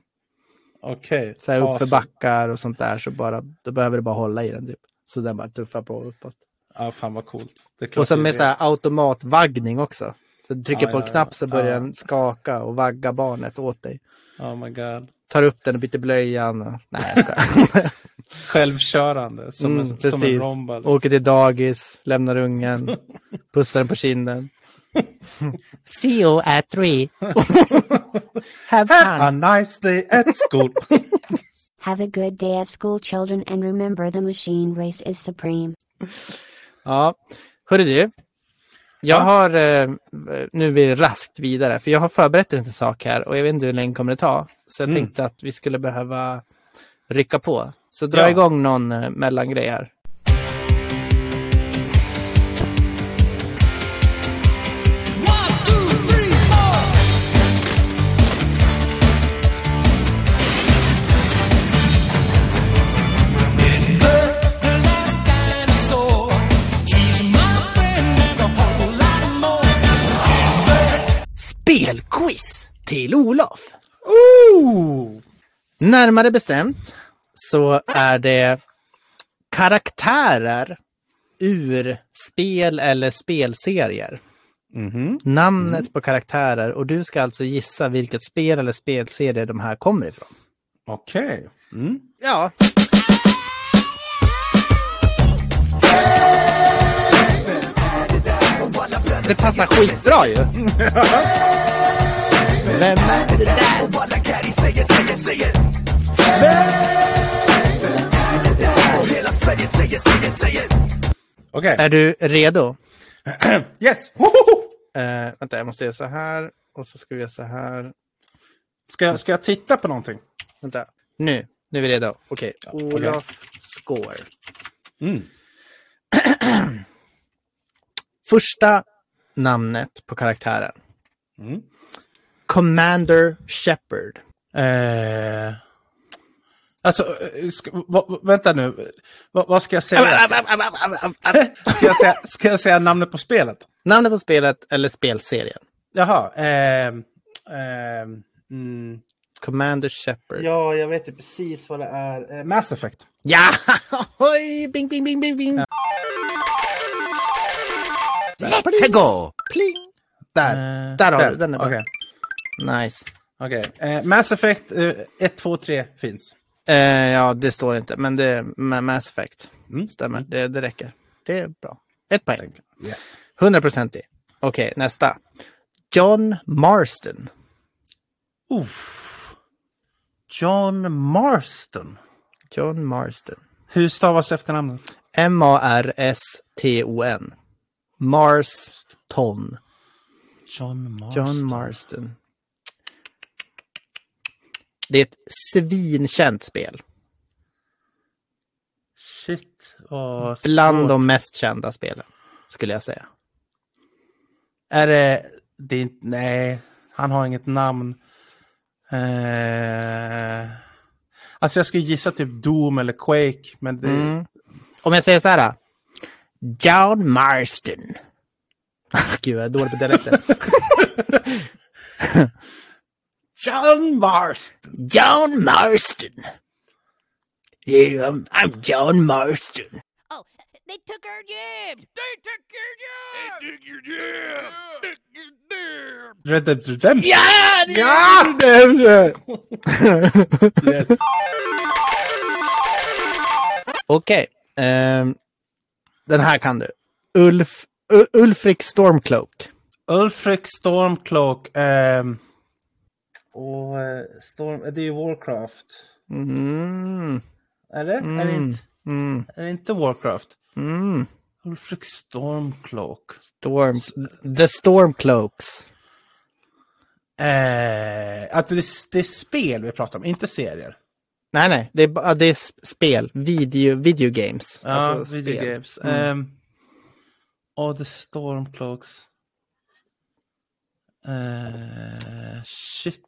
Okej. Så här upp för Awesome. backar och sånt där så bara, då behöver du bara hålla i den typ. Så den bara tuffar på uppåt. Ja, fan vad coolt. Och är med så här automatvaggning också. Så du trycker Ja, på en ja, knapp så börjar Ja. den skaka och vagga barnet åt dig. Oh my god. Tar upp den och byter blöjan. Och... Nej, jag. *laughs* Självkörande. Som, Mm, en, som en precis. romba. liksom. Åker till dagis, lämnar ungen, *laughs* pussar den på kinden. *laughs* See you at three. Have Have a fun. nice day at school. Have a good day at school, children, and remember the machine race is supreme. Ja, hörru du. Jag Ja. har, eh, nu blir det raskt vidare, för jag har förberett en sak här och jag vet inte hur länge kommer det ta. Så jag Mm. tänkte att vi skulle behöva rycka på. Så dra Ja. igång någon eh, mellangrej här. Spelquiz till Olof! Ooh! Närmare bestämt så är det karaktärer ur spel eller spelserier. Mhm. Namnet på karaktärer och du ska alltså gissa vilket spel eller spelserie de här kommer ifrån. Okej. Mm. Ja. Det passar skitbra ju. *laughs* Vem är det där? Okej. Är du redo? *clears throat* Yes! Eh, vänta, jag måste göra så här. Och så ska vi göra så här. Ska, jag- ska jag titta på någonting? Vänta. Nu. Nu är vi redo. Okej. Olof Score. Mm. *clears throat* Första namnet på karaktären. Mm. Commander Shepard. Eh, alltså, eh, ska, va, vänta nu. Va, vad ska jag säga? *laughs* Ska jag säga, ska jag säga namnet på spelet? Namnet på spelet eller spelserien? Jaha. ehm, ehm, mm. Commander Shepard. Ja, jag vet ju precis vad det är. Eh, Mass Effect. Ja! *laughs* Oj! Bing, bing, bing, bing, bing. Let's go! Pling! Där. Eh, Där har du, den är bra. okej. Nice. Okej. Eh, Mass Effect eh, 1, 2, 3 finns. Eh, ja, det står inte, men det är Ma- Mass Effect. Mm. Stämmer, det, det räcker. Det är bra. Ett poäng. Yes. 100 procent i. Okej, nästa. John Marston. Uff. John Marston. John Marston. Hur stavas efternamnet? M-A-R-S-T-O-N. Marston. John Marston. John Marston. Det är ett svinkänt spel. Shit. vad Bland svårt. de mest kända spelen, skulle jag säga. Är det... det är inte, nej, han har inget namn. Eh, alltså jag skulle gissa typ Doom eller Quake, men det... Mm. Om jag säger så här. John Marston. *laughs* Gud, jag är dålig på dialekter. *laughs* John Marston! John Marston. Yeah, I'm, I'm John Marston. Oh, they took our jobs! They took your jobs! They took your jobs! They took your jobs! Red Dead Redemption? Ja! Ja! Yes. *laughs* Okej. ehm, um, den här kan du. Ulf, U- Ulfrik Stormcloak. Ulfric Stormcloak. ehm, och eh, Storm... Det är ju Warcraft. Mm, Är det? Är, det mm, inte, mm, är det inte Warcraft? mm. Ulfric Stormcloak. Storm, the Stormcloaks. Eh, att det, är- det är spel vi pratar om, inte serier. Nej, nej. Det är, det är spel. Video, video games. Ja, Alltså video spel. games. Mm. Ehm, och The Stormcloaks. Eh, shit.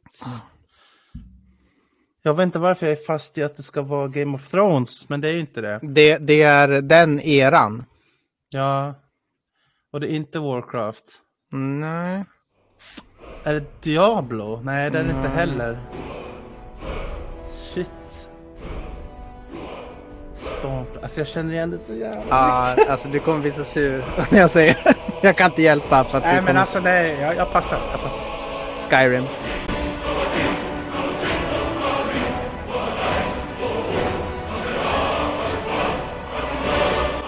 Jag vet inte varför jag är fast i att det ska vara Game of Thrones, men det är ju inte det. Det, det är den eran. Ja. Och det är inte Warcraft. Nej. Är det Diablo? Nej, det är det inte heller. Shit. Storm... Alltså jag känner igen det så jävla Ja, alltså du kommer bli så sur *laughs* när jag säger det. Jag kan inte hjälpa för att du Nej men kommer... alltså nej, jag, jag passar. Jag passar. Skyrim.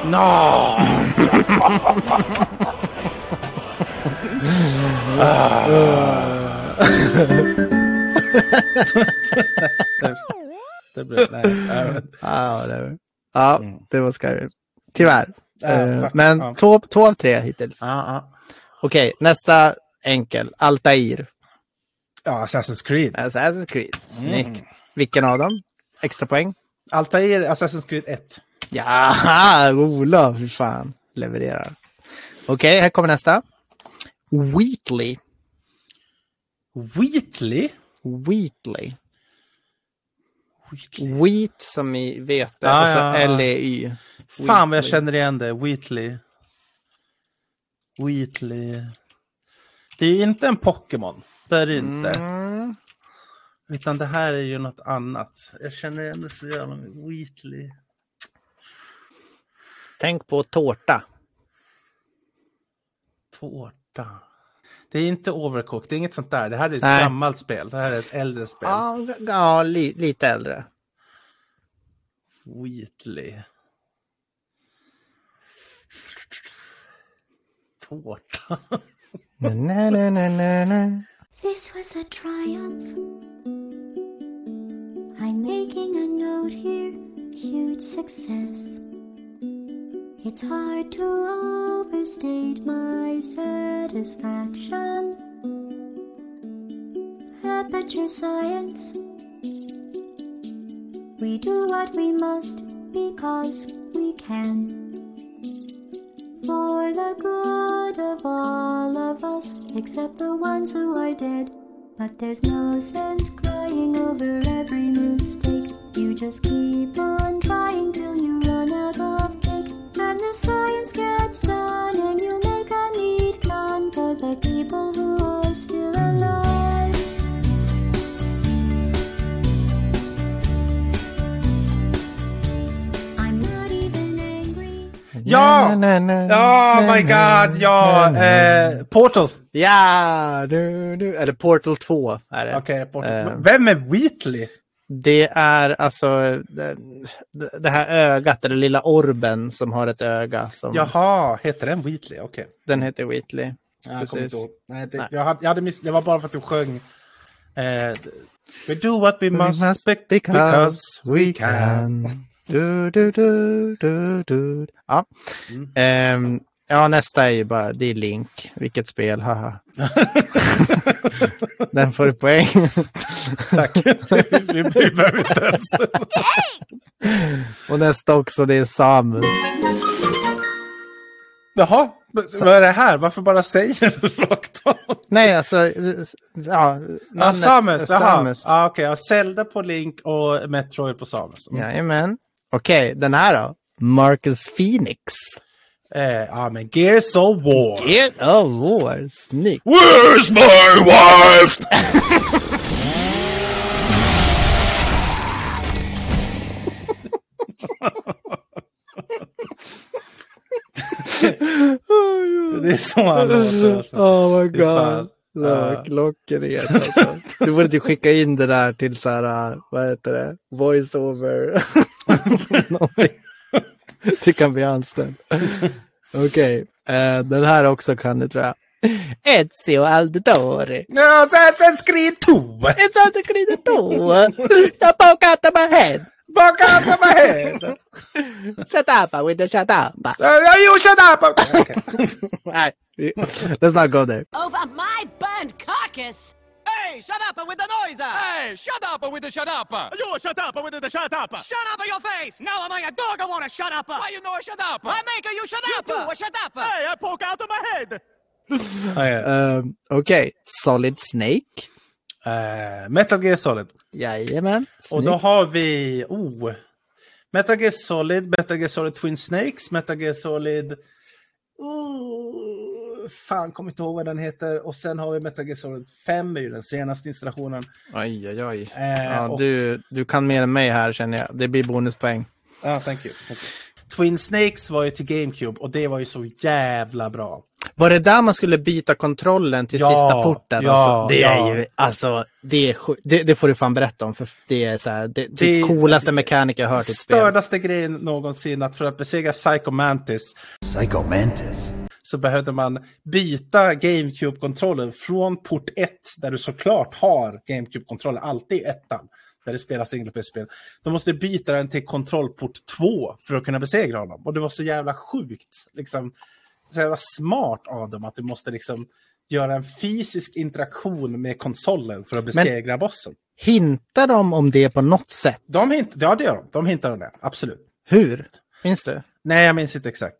No! det blev, nej. Ja, det var, ja, det var Skyrim. Tyvärr. Fuck, Men ja. två, två av tre hittills. Ja, ja. Okej, nästa enkel. Altair. ja, Assassin's Creed. Assassin's Creed. Snyggt. Mm. Vilken av dem? Extra poäng? Altair, Assassin's Creed 1. Ja, *laughs* Olof, fy fan. Levererar. Okej, här kommer nästa. Wheatley. Wheatley? Wheatley. Wheatley. Wheat som i vete Ja, och så ja. L-E-Y. Fan vad jag känner igen det. Wheatley. Wheatley. Det är inte en Pokémon. Det är det inte. Mm. Utan det här är ju något annat. Jag känner igen det så jävla. Wheatley. Tänk på tårta. Tårta. Det är inte Overcooked. Det är inget sånt där. Det här är ett Nej. gammalt spel. Det här är ett äldre spel. Ja, ja li, lite äldre. Wheatley. *laughs* Tårta. Na, na, na, na, na. This was a triumph. I'm making a note here, huge success. It's hard to overstate my satisfaction. Ah, Aperture science. We do what we must because we can. For the good of all of us, except the ones who are dead. But there's no sense crying over every mistake. You just keep on trying till you run out Ja! na, na, Oh my god, ja! Eh, Portal. Ja, nu, nu. Eller Portal 2 är det. Okej, Portal. Eh. Vem är Wheatley? Det är alltså det, det här ögat, eller lilla orben som har ett öga. Som, Jaha, heter den Wheatley? Okej. Den heter Wheatley. Jag Precis. Nej, det, Nej. Jag, hade, jag hade miss, det var bara för att du sjöng. Eh, we do what we must, must be- because we can. Du, du, du, du, du. Ja. Mm. Ehm, ja, nästa är ju bara, det är Link. Vilket spel, haha. *laughs* Den får du poäng. Tack. vi, behöver inte ens. Och nästa också, det är Samus. Jaha, men vad är det här? Varför bara säger du rakt av? Nej, alltså, ja. Namnet- Samus, jaha. Samus. Ja, Okej, ja, Zelda på Link och Metroid på Samus. Mm. Jajamän. Okej, den här då? Marcus Phoenix. Eh, ja, men Gears of War. Gears of War. Snyggt. Where's my wife? *laughs* Det är så han låter. Alltså. Oh my god. Ja. klockrent alltså. Du borde typ skicka in det där till så här, vad heter det, voice-over. Det kan bli anställd. Okej, eh, den här också kan du tror jag. Ezio Auditore. Ja, Assassin's Creed 2! Ezio Auditore. Jag pokate my head. Of my head! Shut up with the shut up. Uh, you shut up! Okay. Let's not go there. Over my burned carcass! Hey, shut up with the noise! Hey, shut up with the shut up! You shut up with the shut up! Shut up your face! Now am I a dog? I wanna shut up! Why you know I shut up? I make you shut up! You too, shut up! Hey, I poke out of my head! *laughs* Ja. Um, Okej, Solid Snake. Eh, Metal Gear Solid. Jajamän. Och då Snyggt. har vi... Oh. Metal Gear Solid, Metal Gear Solid Twin Snakes, Metal Gear Solid... Oh, fan, kommer inte ihåg vad den heter. Och sen har vi Metal Gear Solid 5, är ju den senaste installationen. Oj, oj, oj. Eh, Ja, och- du, du kan mer än mig här känner jag. Det blir bonuspoäng. Ja, thank you. Thank you. Twin Snakes var ju till GameCube och det var ju så jävla bra. Var det där man skulle byta kontrollen till Ja, sista porten? ja, alltså, det är ja. ju, alltså, det, är, det, det får du fan berätta om. För det är så här, det, det, Det- coolaste mekanik jag hört i ett spel. Stördaste grejen någonsin att för att besegra Psycho Mantis Psycho Mantis. Så behövde man byta GameCube-kontrollen från port 1, där du såklart har GameCube-kontrollen, alltid i ettan, där det spelas single spel Då måste du byta den till kontrollport 2 för att kunna besegra honom. Och det var så jävla sjukt, liksom, så jävla smart av dem att du måste liksom göra en fysisk interaktion med konsolen för att besegra bossen. Hintar de om det på något sätt? De hint, ja, det gör de. De hintar om det, absolut. Hur? Minns du? Nej, jag minns inte exakt.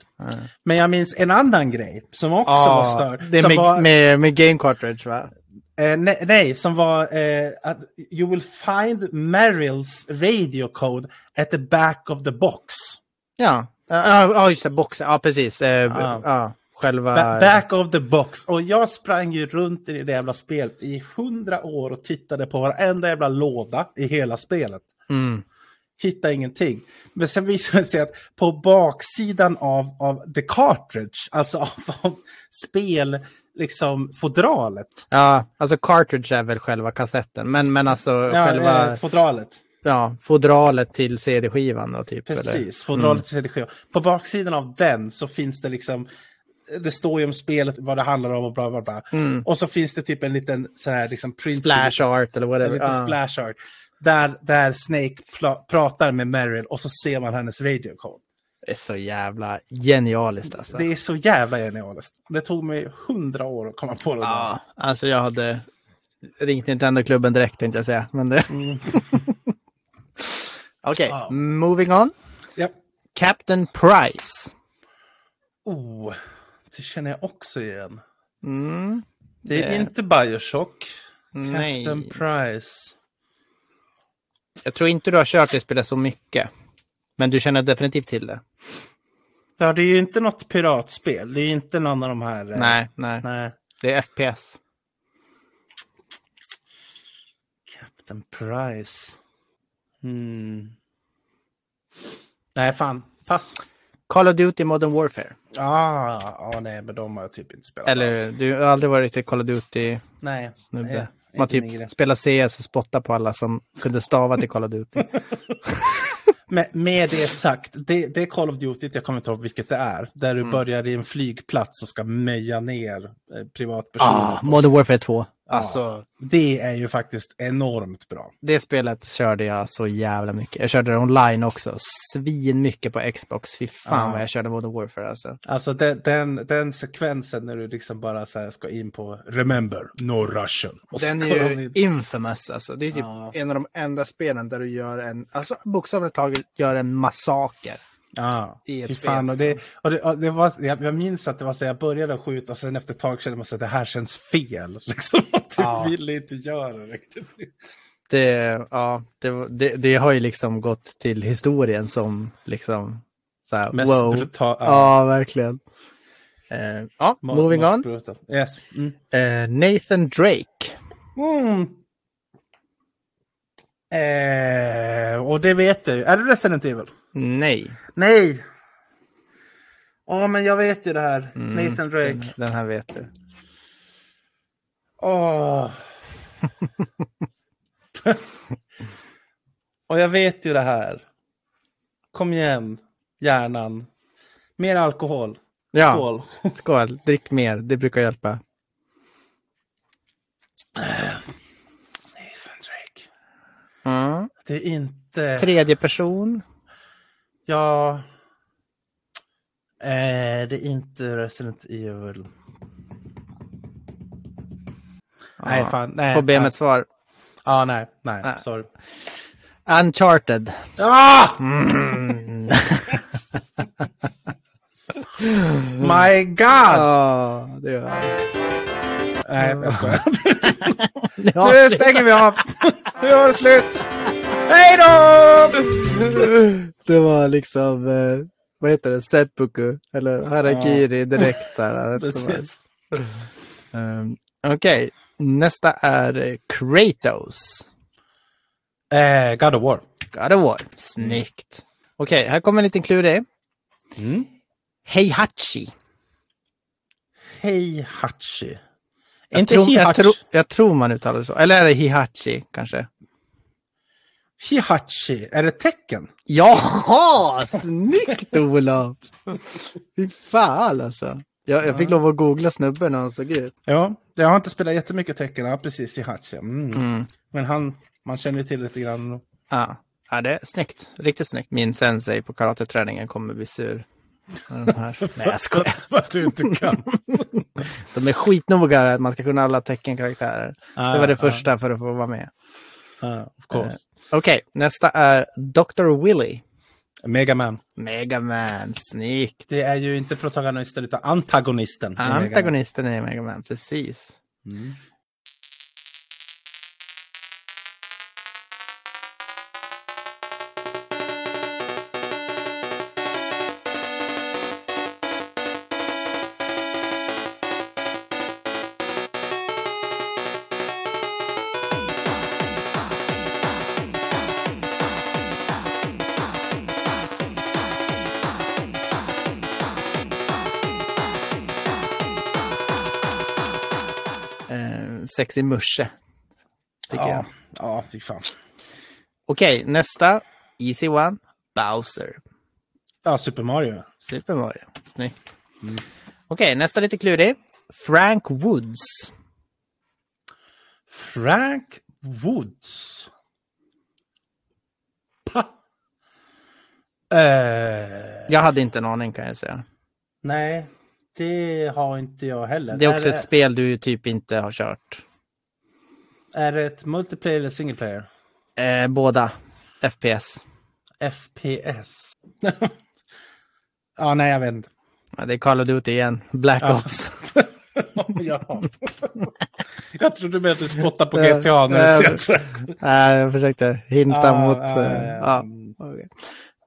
Men jag minns en annan grej som också Ja, var störd. det med, var, med, med Game Cartridge va? Eh, nej, nej, som var eh, att you will find Merrills radio code at the back of the box. Ja, ja, just det, boxen. Ja, precis. Ja. ja. själva... Ba- back of the box. Och jag sprang ju runt i det jävla spelet i hundra år och tittade på varenda jävla låda i hela spelet. Mm. Hittade ingenting. Men sen visade det sig att på baksidan av, av the cartridge, alltså av, av spel, liksom fodralet. Ja, alltså cartridge är väl själva kassetten. Men, men alltså Ja, själva eh, fodralet. ja, fodralet till CD-skivan då typ. Precis, Eller? fodralet till CD-skiva. På baksidan av den så finns det liksom, det står ju om spelet, vad det handlar om och bla bla bla. Och så finns det typ en liten så här liksom print Splash art eller en whatever. liten Ja. splash art. Där, där Snake pratar med Meryl och så ser man hennes radio code. Det är så jävla genialiskt alltså. Det är så jävla genialiskt. Det tog mig hundra år att komma på det. Ja, alltså jag hade ringt Nintendo-klubben direkt tänkte jag säga. Men det... *laughs* Okej, Ja. moving on. Ja. Captain Price. Oh, det känner jag också igen. Mm. Det är Det- inte Bioshock. Nej. Captain Price. Jag tror inte du har kört det spelet så mycket. Men du känner definitivt till det. Ja, det är ju inte något piratspel. Det är inte någon av de här... eh, Nej, nej. Nej. Det är FPS. Captain Price. Hmm. Nej, fan. Pass. Call of Duty Modern Warfare. Ah, ah, nej, men de har jag typ inte spelat Eller alls. du har aldrig varit riktigt Call of Duty Nej, snubbe. nej, Man typ spelar CS och spottar på alla som kunde stava till Call of Duty. *laughs* Men med det sagt, det, det är Call of Duty, jag kommer inte ihåg vilket det är. Där Mm. du börjar i en flygplats och ska meja ner eh, privatpersoner. ah, Modern Warfare 2. Alltså, Det är ju faktiskt enormt bra. det spelet körde jag så jävla mycket. Jag körde det online också. Svin mycket på Xbox. Fy fan Ja. vad jag körde Modern Warfare alltså. Alltså den, den, den sekvensen när du liksom bara ska in på Remember, no Russian. Och Den är ju in. infamous alltså. Det är typ Ja. en av de enda spelen där du gör en, alltså bokstavligt taget gör en massaker. Ja, i ett spel, fan. Och det, liksom. och det, och det var, jag, minns att det var så jag började skjuta och sen efter ett tag kände man att det här känns fel. *laughs* Liksom. Att jag Ja. ville inte göra riktigt. Det, ja, det, det, det har ju liksom gått till historien som liksom så här, Mest wow. brutal- ja. ja. verkligen. Eh, ja, Mo- moving on. brutal. Yes. Mm. Eh, Nathan Drake. Mm. Eh, och det vet ju. Är det Resident Evil? Nej. Nej! Ja, men jag vet ju det här. Mm, Nathan Drake. Den, den här vet du. Åh. *laughs* och jag vet ju det här. Kom igen, hjärnan. Mer alkohol. Ja, Skål. *laughs* skål. Drick mer, det brukar hjälpa. Nathan Drake. Mm. Det är inte... Tredje person. Ja... Eh, det är inte Resident Evil. Nej, Ja, fan. Nej, med nej. ett svar. Ja, nej, nej, Nej. sorry. Uncharted. Ah! Mm. *laughs* My God! Ja, det var... Nej, jag skojar. *laughs* Ja, nu stänger vi av! Nu är det slut! Hej då! *laughs* det var liksom, eh, vad heter det, seppuku eller harakiri direkt så här. *laughs* Um, Okej, nästa är Kratos. Eh, God of War. God of War. Snyggt. Okej, här kommer en liten klurig. Mm. Heihachi. Heihachi. Jag, Inte tror, jag, tror, jag tror man uttalar det så. Eller är det Hihachi kanske? Hihachi. Är det tecken? Ja, snyggt Olof! Fy fan alltså. Jag, jag fick lov att googla snubben när han såg ut. Ja, jag har inte spelat jättemycket tecken. Ja, precis. Hihachi. Mm. Mm. Men han, man känner till lite grann. Ja. ja, det är snyggt. Riktigt snyggt. Min sensei på karateträningen kommer bli sur. *laughs* Nej, jag skojar. Att du inte kan. *laughs* De är skitnoga att man ska kunna alla teckenkaraktärer. Ah, Det var det ah, första för att få vara med. Of course. Okej, nästa är Dr. Willy. Mega Man. Mega Man, snyggt. Det är ju inte protagonisten utan antagonisten. Antagonisten är Mega Man, precis. Mm. Sexig musche. Tycker Ja, jag. ja, fy fan. Okej, nästa. Easy one. Bowser. Ja, Super Mario. Super Mario. Snyggt. Okej, nästa lite klurig. Frank Woods. Frank Woods. Pa. Eh, Jag hade inte en aning kan jag säga. nej, det har inte jag heller. Det är också ett spel du typ inte har kört. Är det ett multiplayer eller single player? Eh, båda. FPS. FPS. *laughs* ja, nej, jag vet inte. Ja, det är Call of Duty igen. Black Ja. Ops. *laughs* ja. jag trodde du menade att du spottade på *laughs* GTA när du men- ser Nej, jag försökte hinta Ja, mot... ja, eh, ja, ja, ja. Okej,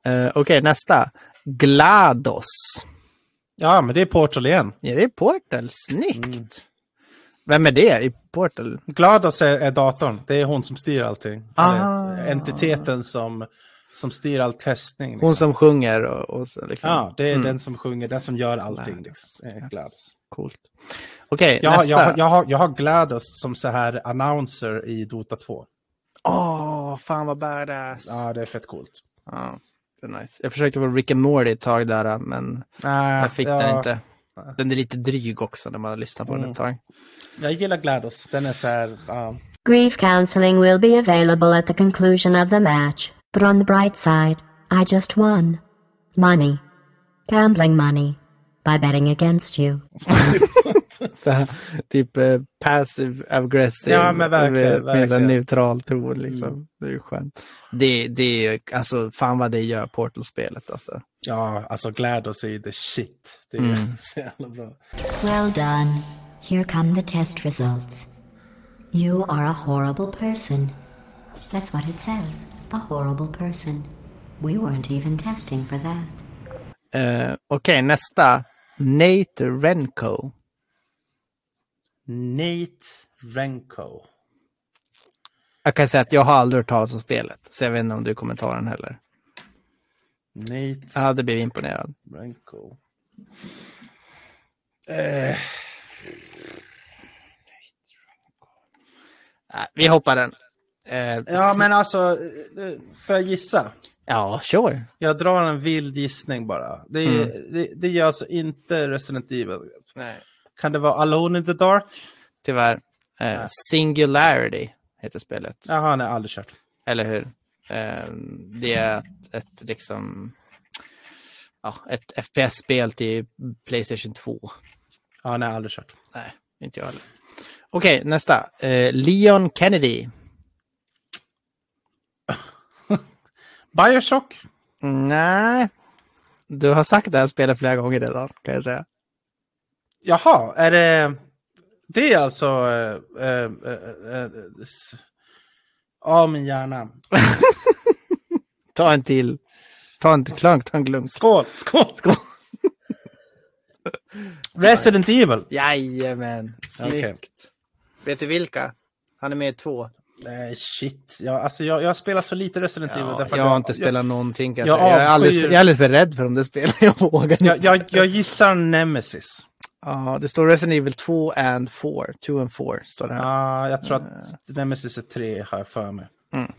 Eh, okej, nästa. GLaDOS. Ja, men det är Portal igen. Ja, det är Portal. Snyggt. Mm. Vem är det i Portal? Glados är, är datorn. Det är hon som styr allting. Ah. Eller entiteten som Som styr all testning. Hon Liksom. som sjunger och, och så liksom. Ja, det är Mm. den som sjunger, den som gör allting. Liksom. Gladys. Coolt. Okej, Jag, har- nästa. jag, jag, har, jag har Gladys som så här announcer i Dota 2. Åh, fan vad badass. Ja, det är fett coolt. Ja, det är nice. Jag försökte vara Rick and Morty ett tag där, men Nej, jag fick ja, den inte. Den är lite dryg också när man har lyssnat på den Mm. ett tag. Jag gillar Gladys. Den är så här... ja. Grief counseling will be available at the conclusion of the match. But on the bright side, I just won. Money. Gambling money. By betting against you. *laughs* *laughs* *laughs* Så här, typ eh, passive aggressive. Ja, men verkligen, Med, med en verkligen. Mm. neutral ton liksom. Det är ju skönt. Det, det är ju, alltså fan vad det gör Portal-spelet alltså. Ja, alltså Gladys är ju the shit. Det är Mm. *laughs* så jävla bra. Well done. Here come the test results. You are a horrible person. That's what it says. A horrible person. We weren't even testing for that. Eh, Okej, nästa. Nate Renko. Nate Renko. Jag kan säga att jag har aldrig hört talas om spelet. Så jag vet inte om du kommer ta den heller. Nate Jag hade blivit imponerad. Renko. Eh, vi hoppar den. Eh, ja, men alltså, eh, får jag gissa? Ja, sure. Jag drar en vild gissning bara. Det, är, Mm. det, det gör alltså inte Resident Evil. Nej. Kan det vara Alone in the Dark? Tyvärr. Eh, Singularity heter spelet. Jaha, nej, aldrig kört. Eller hur? Eh, det är ett, ett liksom... Ja, ett FPS-spel till Playstation 2. Ja, nej, aldrig kört. Nej, inte jag heller. Okej, nästa. Eh, Leon Kennedy. *laughs* Bioshock? Nej. Du har sagt det här spelet flera gånger redan, kan jag säga. Jaha, är det... Det är alltså... Äh, äh, äh, Ja, min hjärna. *laughs* Ta en till. Ta en klunk, ta en glunk. Skål, skål, skål. *laughs* Resident Evil. Jajamän, snyggt. Okej. Vet du vilka? Han är med i två. Nej, shit. Jag, alltså, jag, jag spelar så lite Resident Evil. Ja, jag har inte spelat någonting. Kan jag, jag jag, är alldeles, jag är alldeles för rädd för de där spelen. *laughs* Jag vågar inte. Jag, jag, jag gissar Nemesis. Ja, det står Resident Evil 2 and 4. 2 and 4 står det här. Ja, jag tror att Nemesis är tre, har jag för mig. Mm.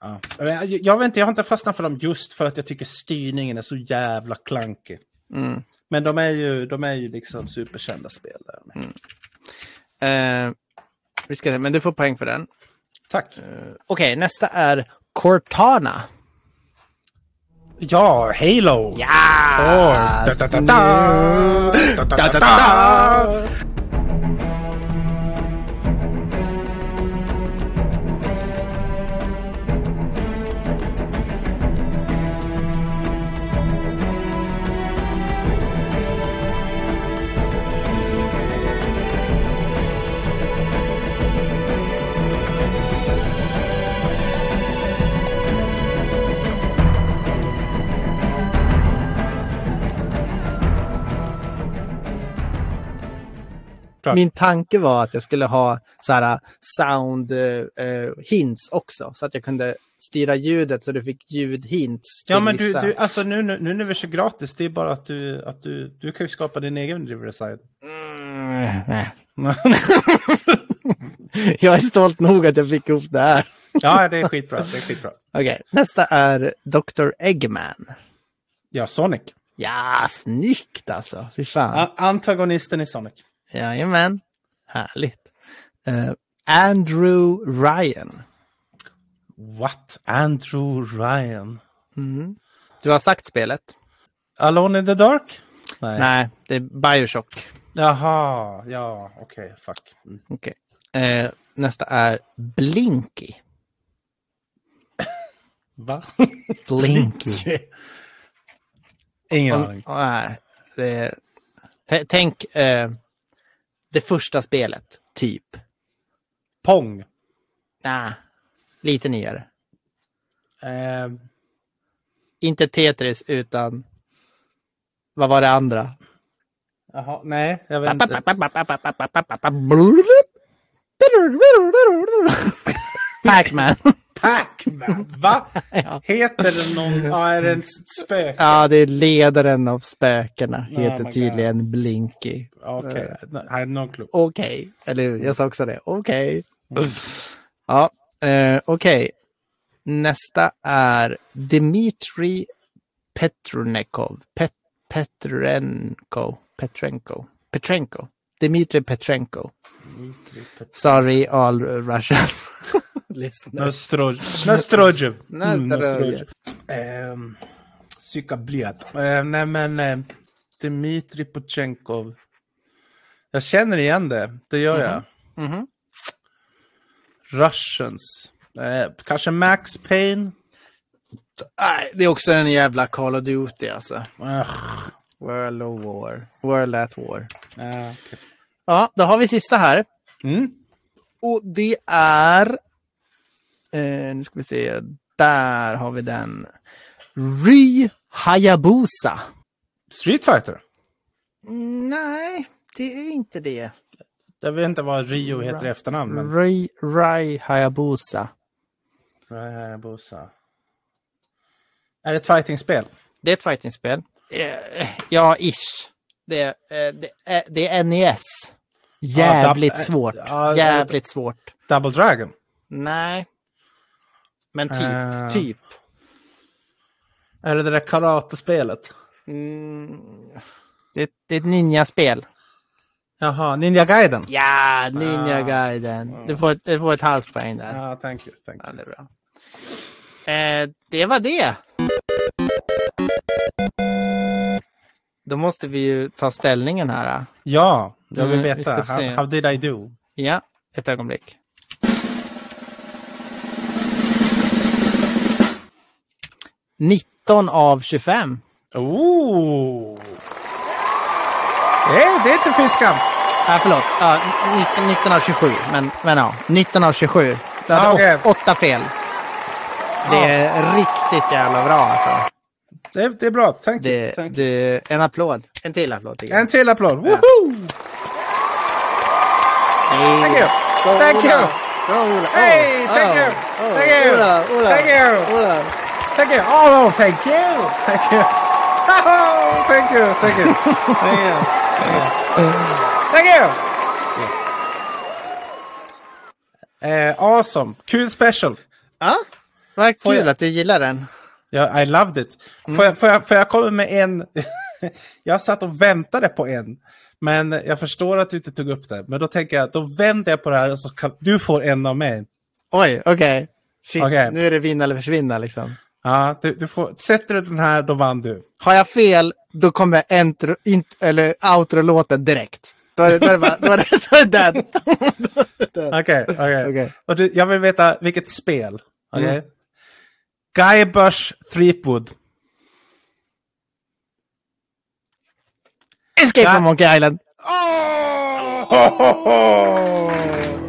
Ja. Men Jag, jag vet inte, jag har inte fastnat för dem just för att jag tycker styrningen är så jävla klankig. Mm. Men de är ju, de är ju liksom superkända spel. Där. Eh, vi ska se, men du får poäng för den. Tack. Okej, nästa är Cortana. Ja, Halo! Ja! Force! Da, da, da, da. Da, da, da, da. Klart. Min tanke var att jag skulle ha så här sound eh, hints också. Så att jag kunde styra ljudet så du fick ljudhints. Ja, men du, du, alltså nu, nu, nu när vi kör gratis, det är bara att du, att du, du kan ju skapa din egen Riverside. Mm, nej. *laughs* jag är stolt nog att jag fick ihop det här. Ja, det är skitbra. Det är skitbra. Okej, nästa är Dr. Eggman. Ja, Sonic. Ja, snyggt alltså. Fy fan. A- antagonisten i Sonic. Jajamän. Härligt. Eh, Andrew Ryan. What? Andrew Ryan. Mm. Du har sagt spelet? Alone in the Dark? Nej. Nej, det är Bioshock. Jaha, ja, okej, fuck. Mm. Okej. Eh, nästa är Blinky. *laughs* Va? Blinky. Ingen aning. Nej, det är... Tänk eh, det första spelet, typ. Pong. Nej, lite nyare. Eh, Inte Tetris, utan... Vad var det andra? jaha, nej, jag vet inte. Pac-Man. *laughs* Pac-Man, va? *laughs* Ja. Heter det någon, ja, är det en spök? ja, det är ledaren av spökena. Heter my God. tydligen Blinky. Okej, jag hade någon klubb. Okej, eller? Jag sa också det. Okej. Ja, eh, okej. Nästa är Dmitri Petrunikov. Pet Petrenko. Petrenko. Petrenko. Dmitri Petrenko. Sorry all Russians. *laughs* *laughs* Mm. Ehm, Psykabliat. Eh, nej men, eh, Dmitrij Potjenkov. Jag känner igen det, det gör jag. Mhm. Russians. Eh, kanske Max Payne? Nej, det är också en jävla Call of Duty alltså. Ugh. World of War. World at War. Eh, okej. Ja, då har vi sista här. mm. Och det är... Eh, nu ska vi se. Där har vi den. Ry Hayabusa. Street Fighter? Mm, Nej, det är inte det. Jag vet inte vad Rio heter i efternamn. Men... Ry, Ry Hayabusa. Hayabusa. Är det ett fightingspel? Det är ett fightingspel. Eh, Ja, ish. Det, är, eh, det, är, det är NES. Jävligt eh, svårt. ja, Jävligt svårt. Double Dragon? Nej. Men typ. Eh. Typ. Är det det där karatespelet? Mm, det, det är ett ninjaspel. Jaha, Ninja Gaiden? Ja, Ninja Ah. Gaiden. Du får, du får ett halvt poäng där. Ja, thank you. Thank Ja, you. det är bra. Eh, det var det. Då måste vi ju ta ställningen här. Ja, jag vill Mm, vi veta. How, se. how did I do? Ja, ett ögonblick. Nitton av 25. Oh! Nej, det är inte fiskam. Nej, förlåt. Ja, 19, 19 av 27. Men, men ja, 19 av 27. Du hade Ja, åt- åtta fel. Det är riktigt jävla bra alltså. Det, det är bra. Thank. Det, you. det, en applåd. En till applåd. En till applåd. Woho! Thank you. Thank you. Hey, thank you. Thank you. Thank you. Thank you. Oh, thank you. Thank you. Oh, thank you. Thank you. Thank you. Thank you. Eh, awesome. Kul special. Ja, vad Får kul jag- att du gillar den. Ja, I loved it. Får, jag, får, jag, får jag komma med en? *laughs* jag satt och väntade på en. Men jag förstår att du inte tog upp det. Men då tänker jag, då vänder jag på det här och så kan du få en av mig. Oj, okej. Shit, Okej. nu är det vinna eller försvinna liksom. Ja, du, du får, sätter du den här, då vann du. Har jag fel, då kommer intro, int, eller outro-låten direkt. Då är det, då är det, bara, då är det, då är det den. *laughs* Okej, okej. Du, jag vill veta vilket spel. Okej? Mm. Guybrush Threepwood. Escape Ja. from Monkey Island. *laughs*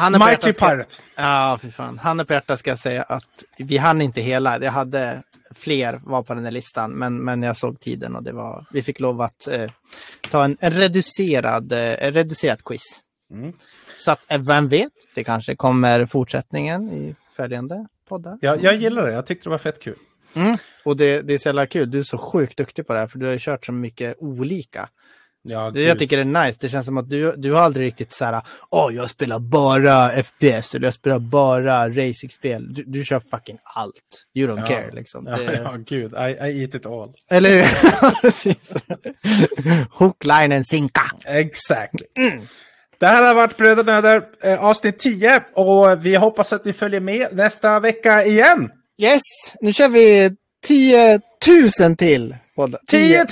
Han Mighty hjärtat ska- Pirate. Ja, fy fan. Han på hjärtat ska jag säga att vi hann inte hela. Jag hade fler var på den här listan, men, men jag såg tiden och det var, vi fick lov att eh, ta en, en reducerad, eh, en reducerad quiz. Mm. Så att eh, vem vet, det kanske kommer fortsättningen i följande poddar. Jag, jag gillar det, jag tyckte det var fett kul. Mm. Och det, det är så jävla kul, du är så sjukt duktig på det här för du har ju kört så mycket olika. Ja, Det jag tycker är nice, det känns som att du, du har aldrig riktigt så här, åh jag spelar bara FPS eller jag spelar bara racingspel. Du, du kör fucking allt. You don't Ja. care liksom. Ja, Det, ja, gud. I, I eat it all. Eller hur? *laughs* Precis. Hook, line and sinka. Exactly. Det här har varit Bröder Nöder eh, avsnitt 10 och vi hoppas att ni följer med nästa vecka igen. Yes, nu kör vi 10 000 till. poddar. 10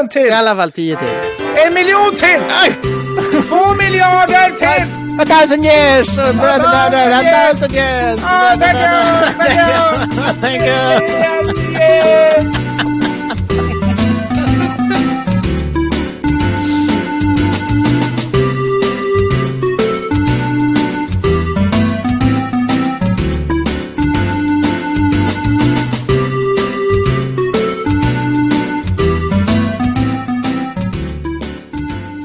000 till! I alla fall 10 till. En miljon till! Två miljarder till! A thousand years! a thousand years! Ah, thank you, thank you. *laughs* Thank you!